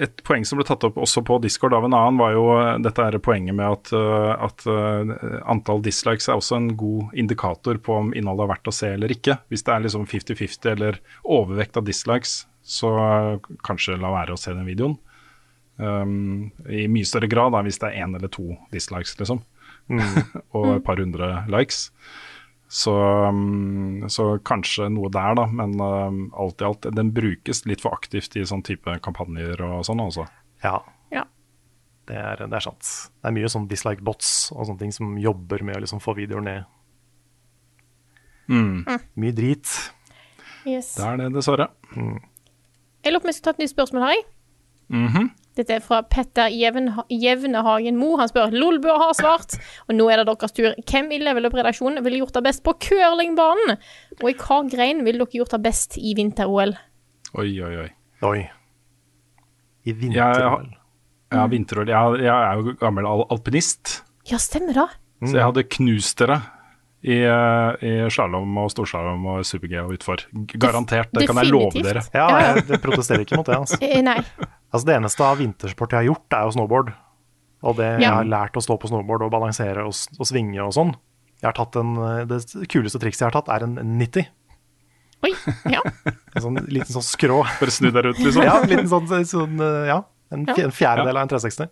Et poeng som ble tatt opp også på Discord av en annen, var jo eh, dette er poenget med at, eh, at eh, antall dislikes er også en god indikator på om innholdet er verdt å se eller ikke. Hvis det er liksom 50-50 eller overvekt av dislikes, så kanskje la være å se den videoen. Um, I mye større grad da, hvis det er én eller to dislikes, liksom. og et par hundre likes. Så, um, så kanskje noe der, da. Men uh, alt i alt, den brukes litt for aktivt i sånn type kampanjer og sånn, altså. Ja, Ja. det er, det er sant. Det er mye sånn dislike-bots og sånne ting som jobber med å liksom få videoer ned. Mm. Mye drit. Yes. Det er det, dessverre. Jeg lurer på om jeg skal ta et nytt spørsmål her, jeg. Mhm. Dette er fra Petter Jevnehagen Mo. Han spør Lolbø har svart, og nå er det deres tur. Hvem i Level Up-redaksjonen ville gjort det best på curlingbanen? Og i hva grein ville dere gjort det best i vinter-OL? Oi, oi, oi. Oi. I Jeg, vinter-OL. jeg vinter-OL. Jeg, jeg er jo gammel al- alpinist, Ja, stemmer det. så jeg hadde knust dere. I, eh, i slalåm og storslalåm og super-G og utfor. Garantert. Det kan jeg love dere. Ja, Ja, ja. jeg protesterer ikke mot det. Altså. Eh, nei. Altså. Det eneste av vintersport jeg har gjort, er jo snowboard. Og det jeg har lært å stå på snowboard og balansere og, og svinge og sånn. Jeg har tatt en, eh, Det kuleste trikset jeg har tatt, er en 90. Oi. Ja. En sånn liten sånn skrå. Bare snu deg rundt, liksom. Ja, en liten sånn, sånn eh, ja. En, Ja. en fjerdedel av en 360.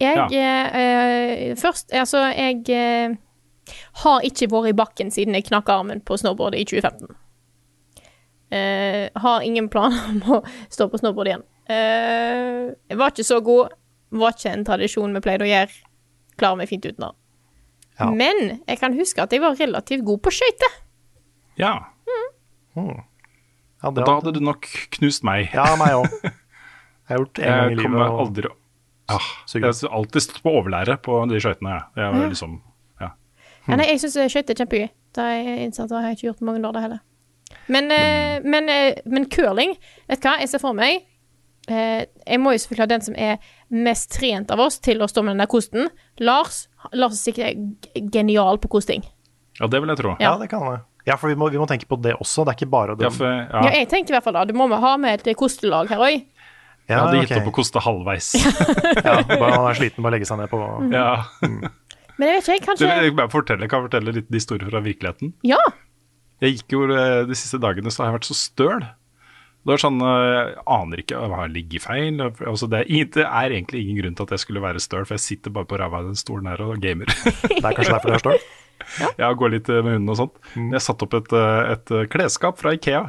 Jeg eh, Først, altså, jeg eh, har ikke vært i bakken siden jeg knakk armen på snowboardet i 2015. Eh, har ingen planer om å stå på snowboard igjen. Eh, jeg var ikke så god. Var ikke en tradisjon vi pleide å gjøre. Klarer meg fint uten det. Ja. Men jeg kan huske at jeg var relativt god på skøyter. Ja. Ja, Da hadde du nok knust meg. Ja, meg òg. Jeg har gjort det en gang i Jeg livet. kommer og- aldri ah, Jeg har alltid stått på overlære på de skøytene. jeg. Jeg var liksom ja. Ja, nei, jeg syns skøyter er kjempegøy. Det har jeg innsatt, det har jeg ikke gjort på mange år, det heller. Men, mm. men, eh, men curling, vet du hva, jeg ser for meg eh, Jeg må jo selvfølgelig ha den som er mest trent av oss til å stå med den der kosten. Lars Lars er sikkert genial på kosting. ja, det vil jeg tro. Ja, det kan jeg. Ja, for vi må, vi må tenke på det også. Det er ikke bare det. Ja, for, Ja. ja, jeg tenker i hvert fall da, du må ha med et kostelag her òg. jeg hadde gitt opp å koste halvveis. Ja, bare han er sliten, bare legge seg ned på ja. Men jeg vet ikke, jeg, Du, jeg bare fortelle, kan jeg fortelle litt historier fra virkeligheten. Ja. Jeg gikk jo eh, De siste dagene så har jeg vært så støl. Det er sånn, eh, Jeg aner ikke Jeg har liggefeil. Altså det, er, det er egentlig ingen grunn til at jeg skulle være støl, for jeg sitter bare på ræva i den stolen her og gamer. Det er kanskje derfor det er støl? Jeg går litt eh, med hunden og sånt. Jeg satte opp et, eh, et klesskap fra Ikea.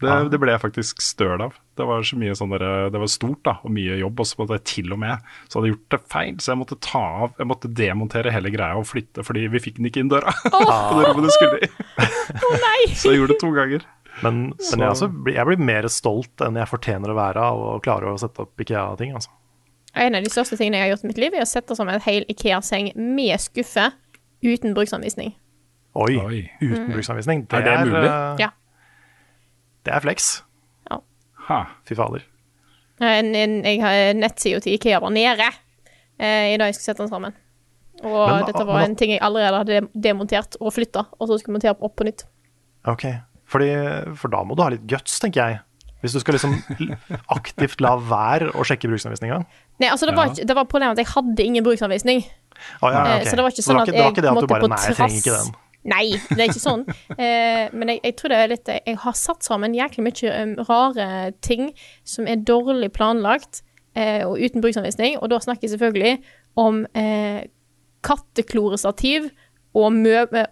Det, Ah. det ble jeg faktisk støl av. Det var så mye sånn der, det var stort da, og mye jobb. Og så måtte jeg til og med så hadde jeg gjort det feil, så jeg måtte ta av Jeg måtte demontere hele greia og flytte fordi vi fikk den ikke inn døra. på det rommet det skulle i. Så jeg gjorde det to ganger. Men, men jeg, også, blir- jeg blir mer stolt enn jeg fortjener å være av å klare å sette opp Ikea-ting. Altså. En av de største tingene jeg har gjort i mitt liv, er å sette sammen en hel Ikea-seng med skuffe uten bruksanvisning. Oi, Oi. uten bruksanvisning. Er det mulig? eh, Ja. Det er flex. Ja. Ha. Fy fader. En, en, jeg har nettsida til Ikea var nede eh, i dag jeg skulle sette den sammen. Og Men- dette var men- en ting jeg allerede hadde demontert og flytta, og så skulle montere opp på nytt. Ok, Fordi, For da må du ha litt guts, tenker jeg. Hvis du skal liksom aktivt la være å sjekke bruksanvisninga. Nei, altså det, var ikke, det var problemet at jeg hadde ingen bruksanvisning. Ah, ja, okay. Så det var ikke sånn at det var jeg ikke det at du måtte bare på Nei, jeg trenger ikke den. Nei, det er ikke sånn. Eh, men jeg, jeg tror det er litt Jeg har satt sammen jæklig mye um, rare ting som er dårlig planlagt, eh, og uten bruksanvisning, og da snakker jeg selvfølgelig om eh, katteklorestativ og,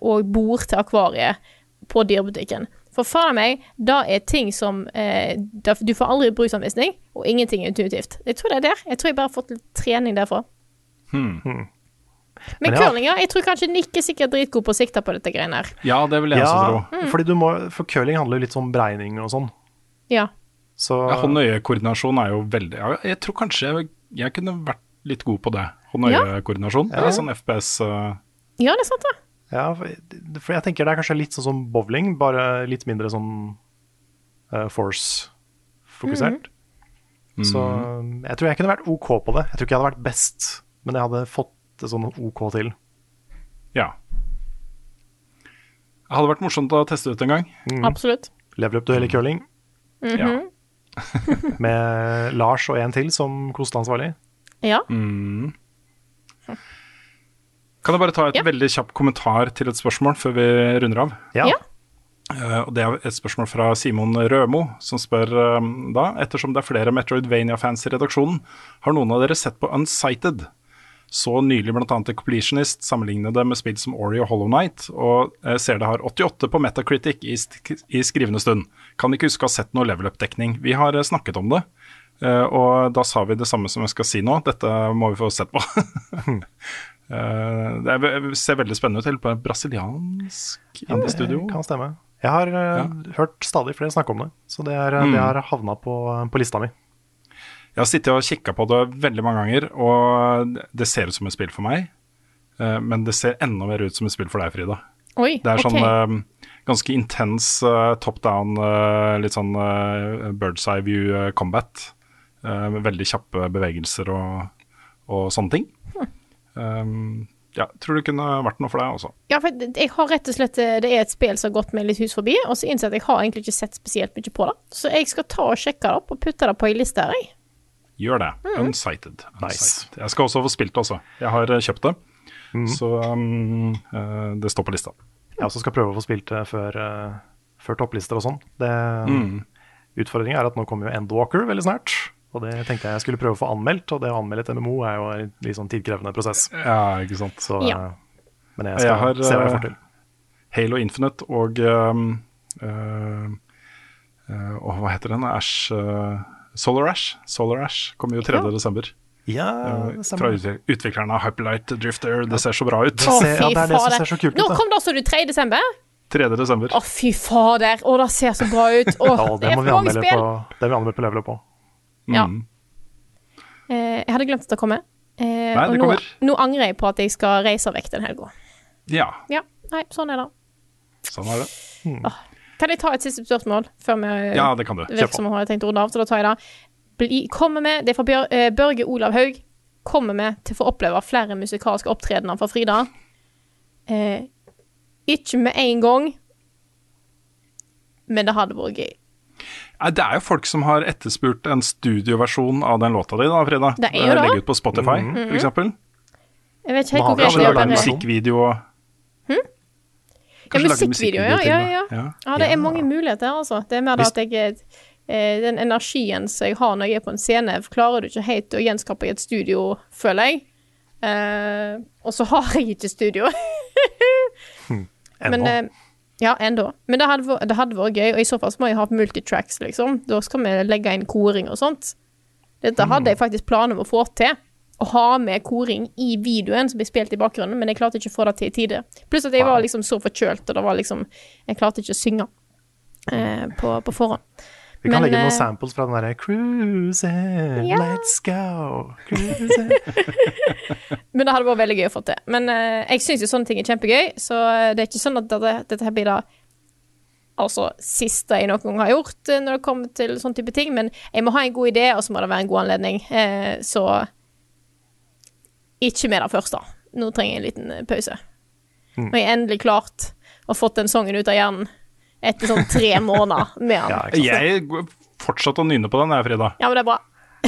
og bord til akvariet på dyrebutikken. For faen meg, da er ting som eh, Du får aldri bruksanvisning, og ingenting er intuitivt. Jeg tror det er der. Jeg tror jeg bare har fått litt trening derfra. Hmm. Men Men ja. curling, ja. Jeg tror kanskje Nick er sikkert dritgod på å sikte på dette greiene her. Ja, det vil jeg også Ja, tro. Mm. fordi må, for curling handler jo litt om beregning og sånn. Ja. Så Ja, Hånd-øye-koordinasjon er jo veldig ja, Jeg tror kanskje jeg, jeg kunne vært litt god på det. Hånd-øye-koordinasjon. Ja. Sånn FPS uh, Ja, det er sant, det. Ja, for, jeg tenker det er kanskje litt sånn som bowling, bare litt mindre sånn uh, force-fokusert. Så jeg tror jeg kunne vært OK på det. Jeg tror ikke jeg hadde vært best, men jeg hadde fått det sånn OK til. Ja. Det hadde vært morsomt å teste ut en gang. Absolutt. Level up-duell i curling Mhm. Ja. med Lars og en til som kosteansvarlig. Ja. Mm. Kan jeg bare ta et Ja. veldig kjapp kommentar til et spørsmål før vi runder av? Ja. Ja. Uh, og Det er et spørsmål fra Simon Rømo, som spør eh, da Ettersom det er flere Metroidvania-fans i redaksjonen, har noen av dere sett på Unsighted? Så nylig bl.a. The Completionist sammenlignet det med spill som Ori og Hollow Knight, og uh, ser det har 88 på Metacritic i, sk i skrivende stund. Kan ikke huske å ha sett noe level up-dekning. Vi har uh, snakket om det, Uh, og da sa vi det samme som jeg skal si nå. Dette må vi få sett på. Eh, det er, ser veldig spennende ut. Helt på en brasiliansk indie-studio. Kan stemme. Jeg har ja. hørt stadig flere snakke om det, så det, er, Mm. det har havna på, på lista mi. Jeg har sittet og kikka på det veldig mange ganger, og det ser ut som et spill for meg. eh, Men det ser enda mer ut som et spill for deg, Frida. Oi, Det er okay. sånn eh, ganske intens eh, top down, eh, litt sånn eh, bird's eye view eh, combat. eh, med veldig kjappe bevegelser og, og sånne ting. Um, ja, tror det kunne vært noe for deg også. Ja, for jeg har rett og slett eh, Det er et spill som har gått meg litt hus forbi, og så innser jeg at jeg har egentlig ikke sett spesielt mye på det. Så jeg skal ta og sjekke det opp og putte det på ei liste her, jeg. Gjør det. Unsighted. Nice. Jeg skal også få spilt det også. Jeg har eh, kjøpt det, så um, eh, det står på lista. Jeg også skal prøve å få spilt det før, før topplister og sånn. Mm. Utfordringen er at nå kommer jo Endwalker veldig snart. Og det tenkte jeg jeg skulle prøve å få anmeldt, og det å anmelde et MMO er jo en litt sånn tidkrevende prosess. Ja, ikke sant. Så, Ja. eh, Men jeg skal har, se hva jeg eh, får til. Halo Infinite og um, uh, uh, hva heter den? Ash uh, Solar Ash. Solar Ash kommer jo 3. Ja. Ja, fra utviklerne av Hyperlight Drifter. Det ser så bra ut. Å, ser- ja, fy det er det som fader. ser så kult ut, Nå kom det altså du 3. desember. 3. desember. Å, fy fader. Å, det ser så bra ut. Å, Ja, det det er for mange spill. på, det må vi anmelde på level up på. Ja. Mm. Eh, jeg hadde glemt at det kommer. Eh, Nei, det nå, kommer. nå angrer jeg på at jeg skal reise vekk den helga. Ja, Ja, nei, sånn er det. sånn er det. Kan jeg ta et siste spørsmål før vi Ja, det kan du. Virker som har tenkt å runde av, så da tar jeg det. Bli, kommer vi, det er fra Bjør, eh, Børge Olav Haug. Kommer vi til å få oppleve flere musikalske opptredener fra Frida? Eh, ikke med en gang, men det hadde vært gøy. Det er jo folk som har etterspurt en studioversjon av den låta di, da, Frida. Det er jo Eh, det. Legge ut på Spotify, mm for eksempel. Jeg vet ikke helt hvor jeg er. musikk. Musikkvideo Ja, lage musikkvideo, ja, musikkvideo ja, ja. Ja. Ja, det er mange muligheter, altså. Det er mer det at jeg eh, Den energien som jeg har når jeg er på en scene, klarer du ikke helt å gjenskape i et studio, føler jeg. Uh, og så har jeg ikke studio. Men Ennå. Ja, enda. Men det hadde, det hadde vært gøy, og i så fall så må jeg ha multitracks, liksom. Da skal vi legge inn koring og sånt. Dette hadde jeg faktisk planer om å få til. Å ha med koring i videoen som blir spilt i bakgrunnen, men jeg klarte ikke å få det til i tide. Pluss at jeg var liksom så forkjølt, og det var liksom Jeg klarte ikke å synge eh, på, på forhånd. Vi kan men, legge eh, noen samples fra den derre Cruising, Ja. let's go, cruising. Men det hadde vært veldig gøy å få til. Men uh, jeg syns jo sånne ting er kjempegøy, så eh, det er ikke sånn at dette, dette her blir da altså siste jeg noen gang har gjort eh, når det kommer til sånn type ting. Men jeg må ha en god idé, og så må det være en god anledning. Eh, så ikke med det da Nå trenger jeg en liten eh, pause. Mm. Når jeg endelig klart og fått den sangen ut av hjernen etter sånn tre måneder med han. Ja. Jeg fortsatte fortsatt å nynne på den, jeg, Frida. Ja, men det er bra.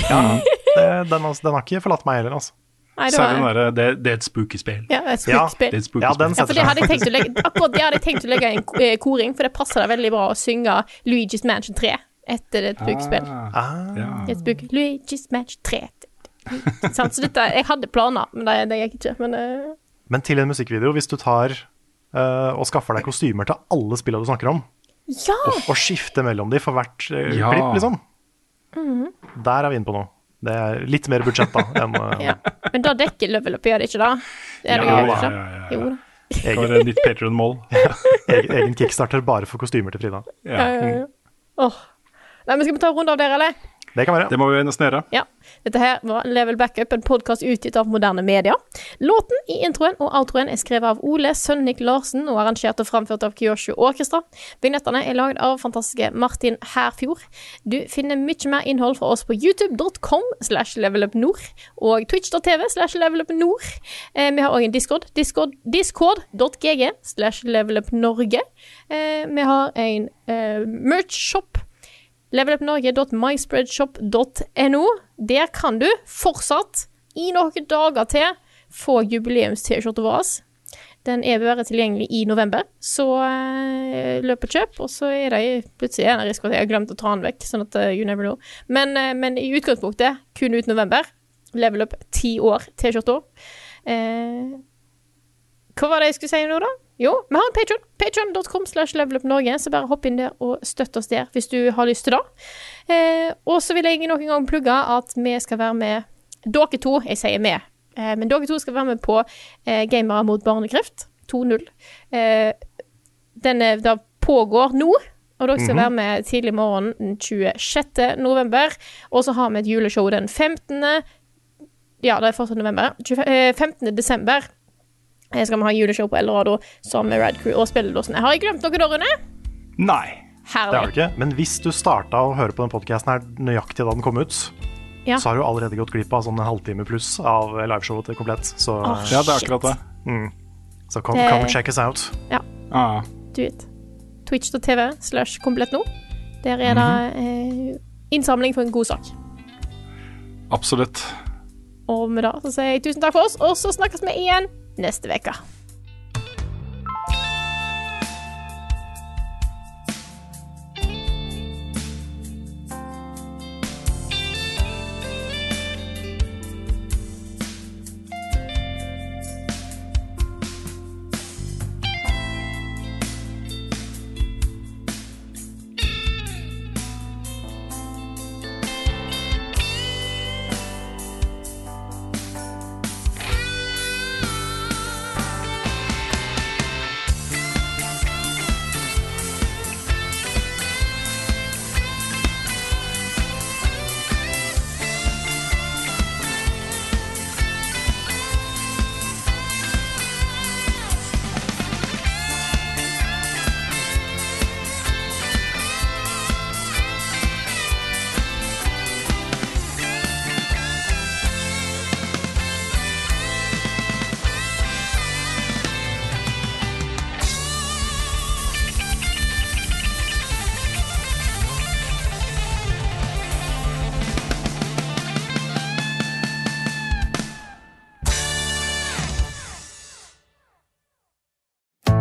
Ja, det, den, altså, den har ikke forlatt meg heller, altså. Nei, det Særlig den derre det, det er et spooky spill. ja, et Ja, spill. Det er et spooky Ja, den spill. Ja, for det hadde jeg tenkt å legge Akkurat det hadde jeg tenkt å legge en eh, koring, for det passer deg veldig bra å synge Luigi's Mansion 3 etter et bruksspill. Ah, ja. Et bruk Luigi's Mansion 3. Sant, så dette, jeg hadde planer, men det, det gikk ikke. Men uh... Men til en musikkvideo, hvis du tar og skaffer deg kostymer til alle spillene du snakker om, ja! og skifter mellom de for hvert eh, Ja. klipp, liksom, Mhm. der er vi inne på noe. Det er litt mer budsjett, da, enn eh, ja. Men da dekker level up, gjør det ikke da? Det er Ja, det ja, ikke? ja, ja. Jo da. Egen, eh, ditt Patrion-mål. egen, egen kickstarter bare for kostymer til Frida. Ja, ja, ja. Åh. Nei, men skal vi ta en runde av dere, eller? Det kan være. Det må vi nesten gjøre. Ja. Dette her var Level Backup, en podkast utgitt av moderne media. Låten i introen og outroen er skrevet av Ole Sønnik Larsen og arrangert og framført av Kyosho Orkestra. Vignettene er lagd av fantastiske Martin Herfjord. Du finner mye mer innhold fra oss på youtube.com slash levelupnord og twitch.tv slash levelupnord. Eh, vi har òg en discord. Discord discord.gg slash levelupnorge. Eh, vi har en eh, merch-shop levelupnorge.myspreadshop.no. Der kan du fortsatt, i noen dager til, få jubileums-T-skjorta vår. Den er bare tilgjengelig i november, så uh, løp og kjøp. Og så er det plutselig en risiko at jeg har glemt å ta den vekk, sånn at uh, you never know. Men, uh, men i utgangspunktet kun ut november. Level up ti år T-skjorta. Hva var det jeg skulle si nå, da? Jo, vi har en Patreon. Patreon.com slash levelupnorge. Så bare hopp inn der og støtt oss der hvis du har lyst til det. Eh, og så vil jeg nok en gang plugge at vi skal være med Dere to, jeg sier vi, eh, men dere to skal være med på eh, Gamere mot barnekreft 2.0. Eh, den er- det pågår nå. Og dere skal Mhm. være med tidlig morgen den 26. november. Og så har vi et juleshow den 15. Ja, det er fortsatt november. 25, eh, 15. desember skal vi ha juleshow på Eldorado sammen med Rad Crew og spilledåsene. Har jeg glemt noe da, Rune? Nei. Det har du ikke. Men hvis du starta å høre på den podkasten her nøyaktig da den kom ut, Ja. så har du allerede gått glipp av sånn en halvtime pluss av liveshowet til komplett. Så, oh, Ja, det er akkurat det. Mm. Så kom, Det- come check us out. Ja. Ah. Do it. Twitch.tv slash komplett nå. Der er det eh, innsamling for en god sak. Absolutt. Og med det så sier jeg tusen takk for oss, og så snakkes vi igjen neste uke.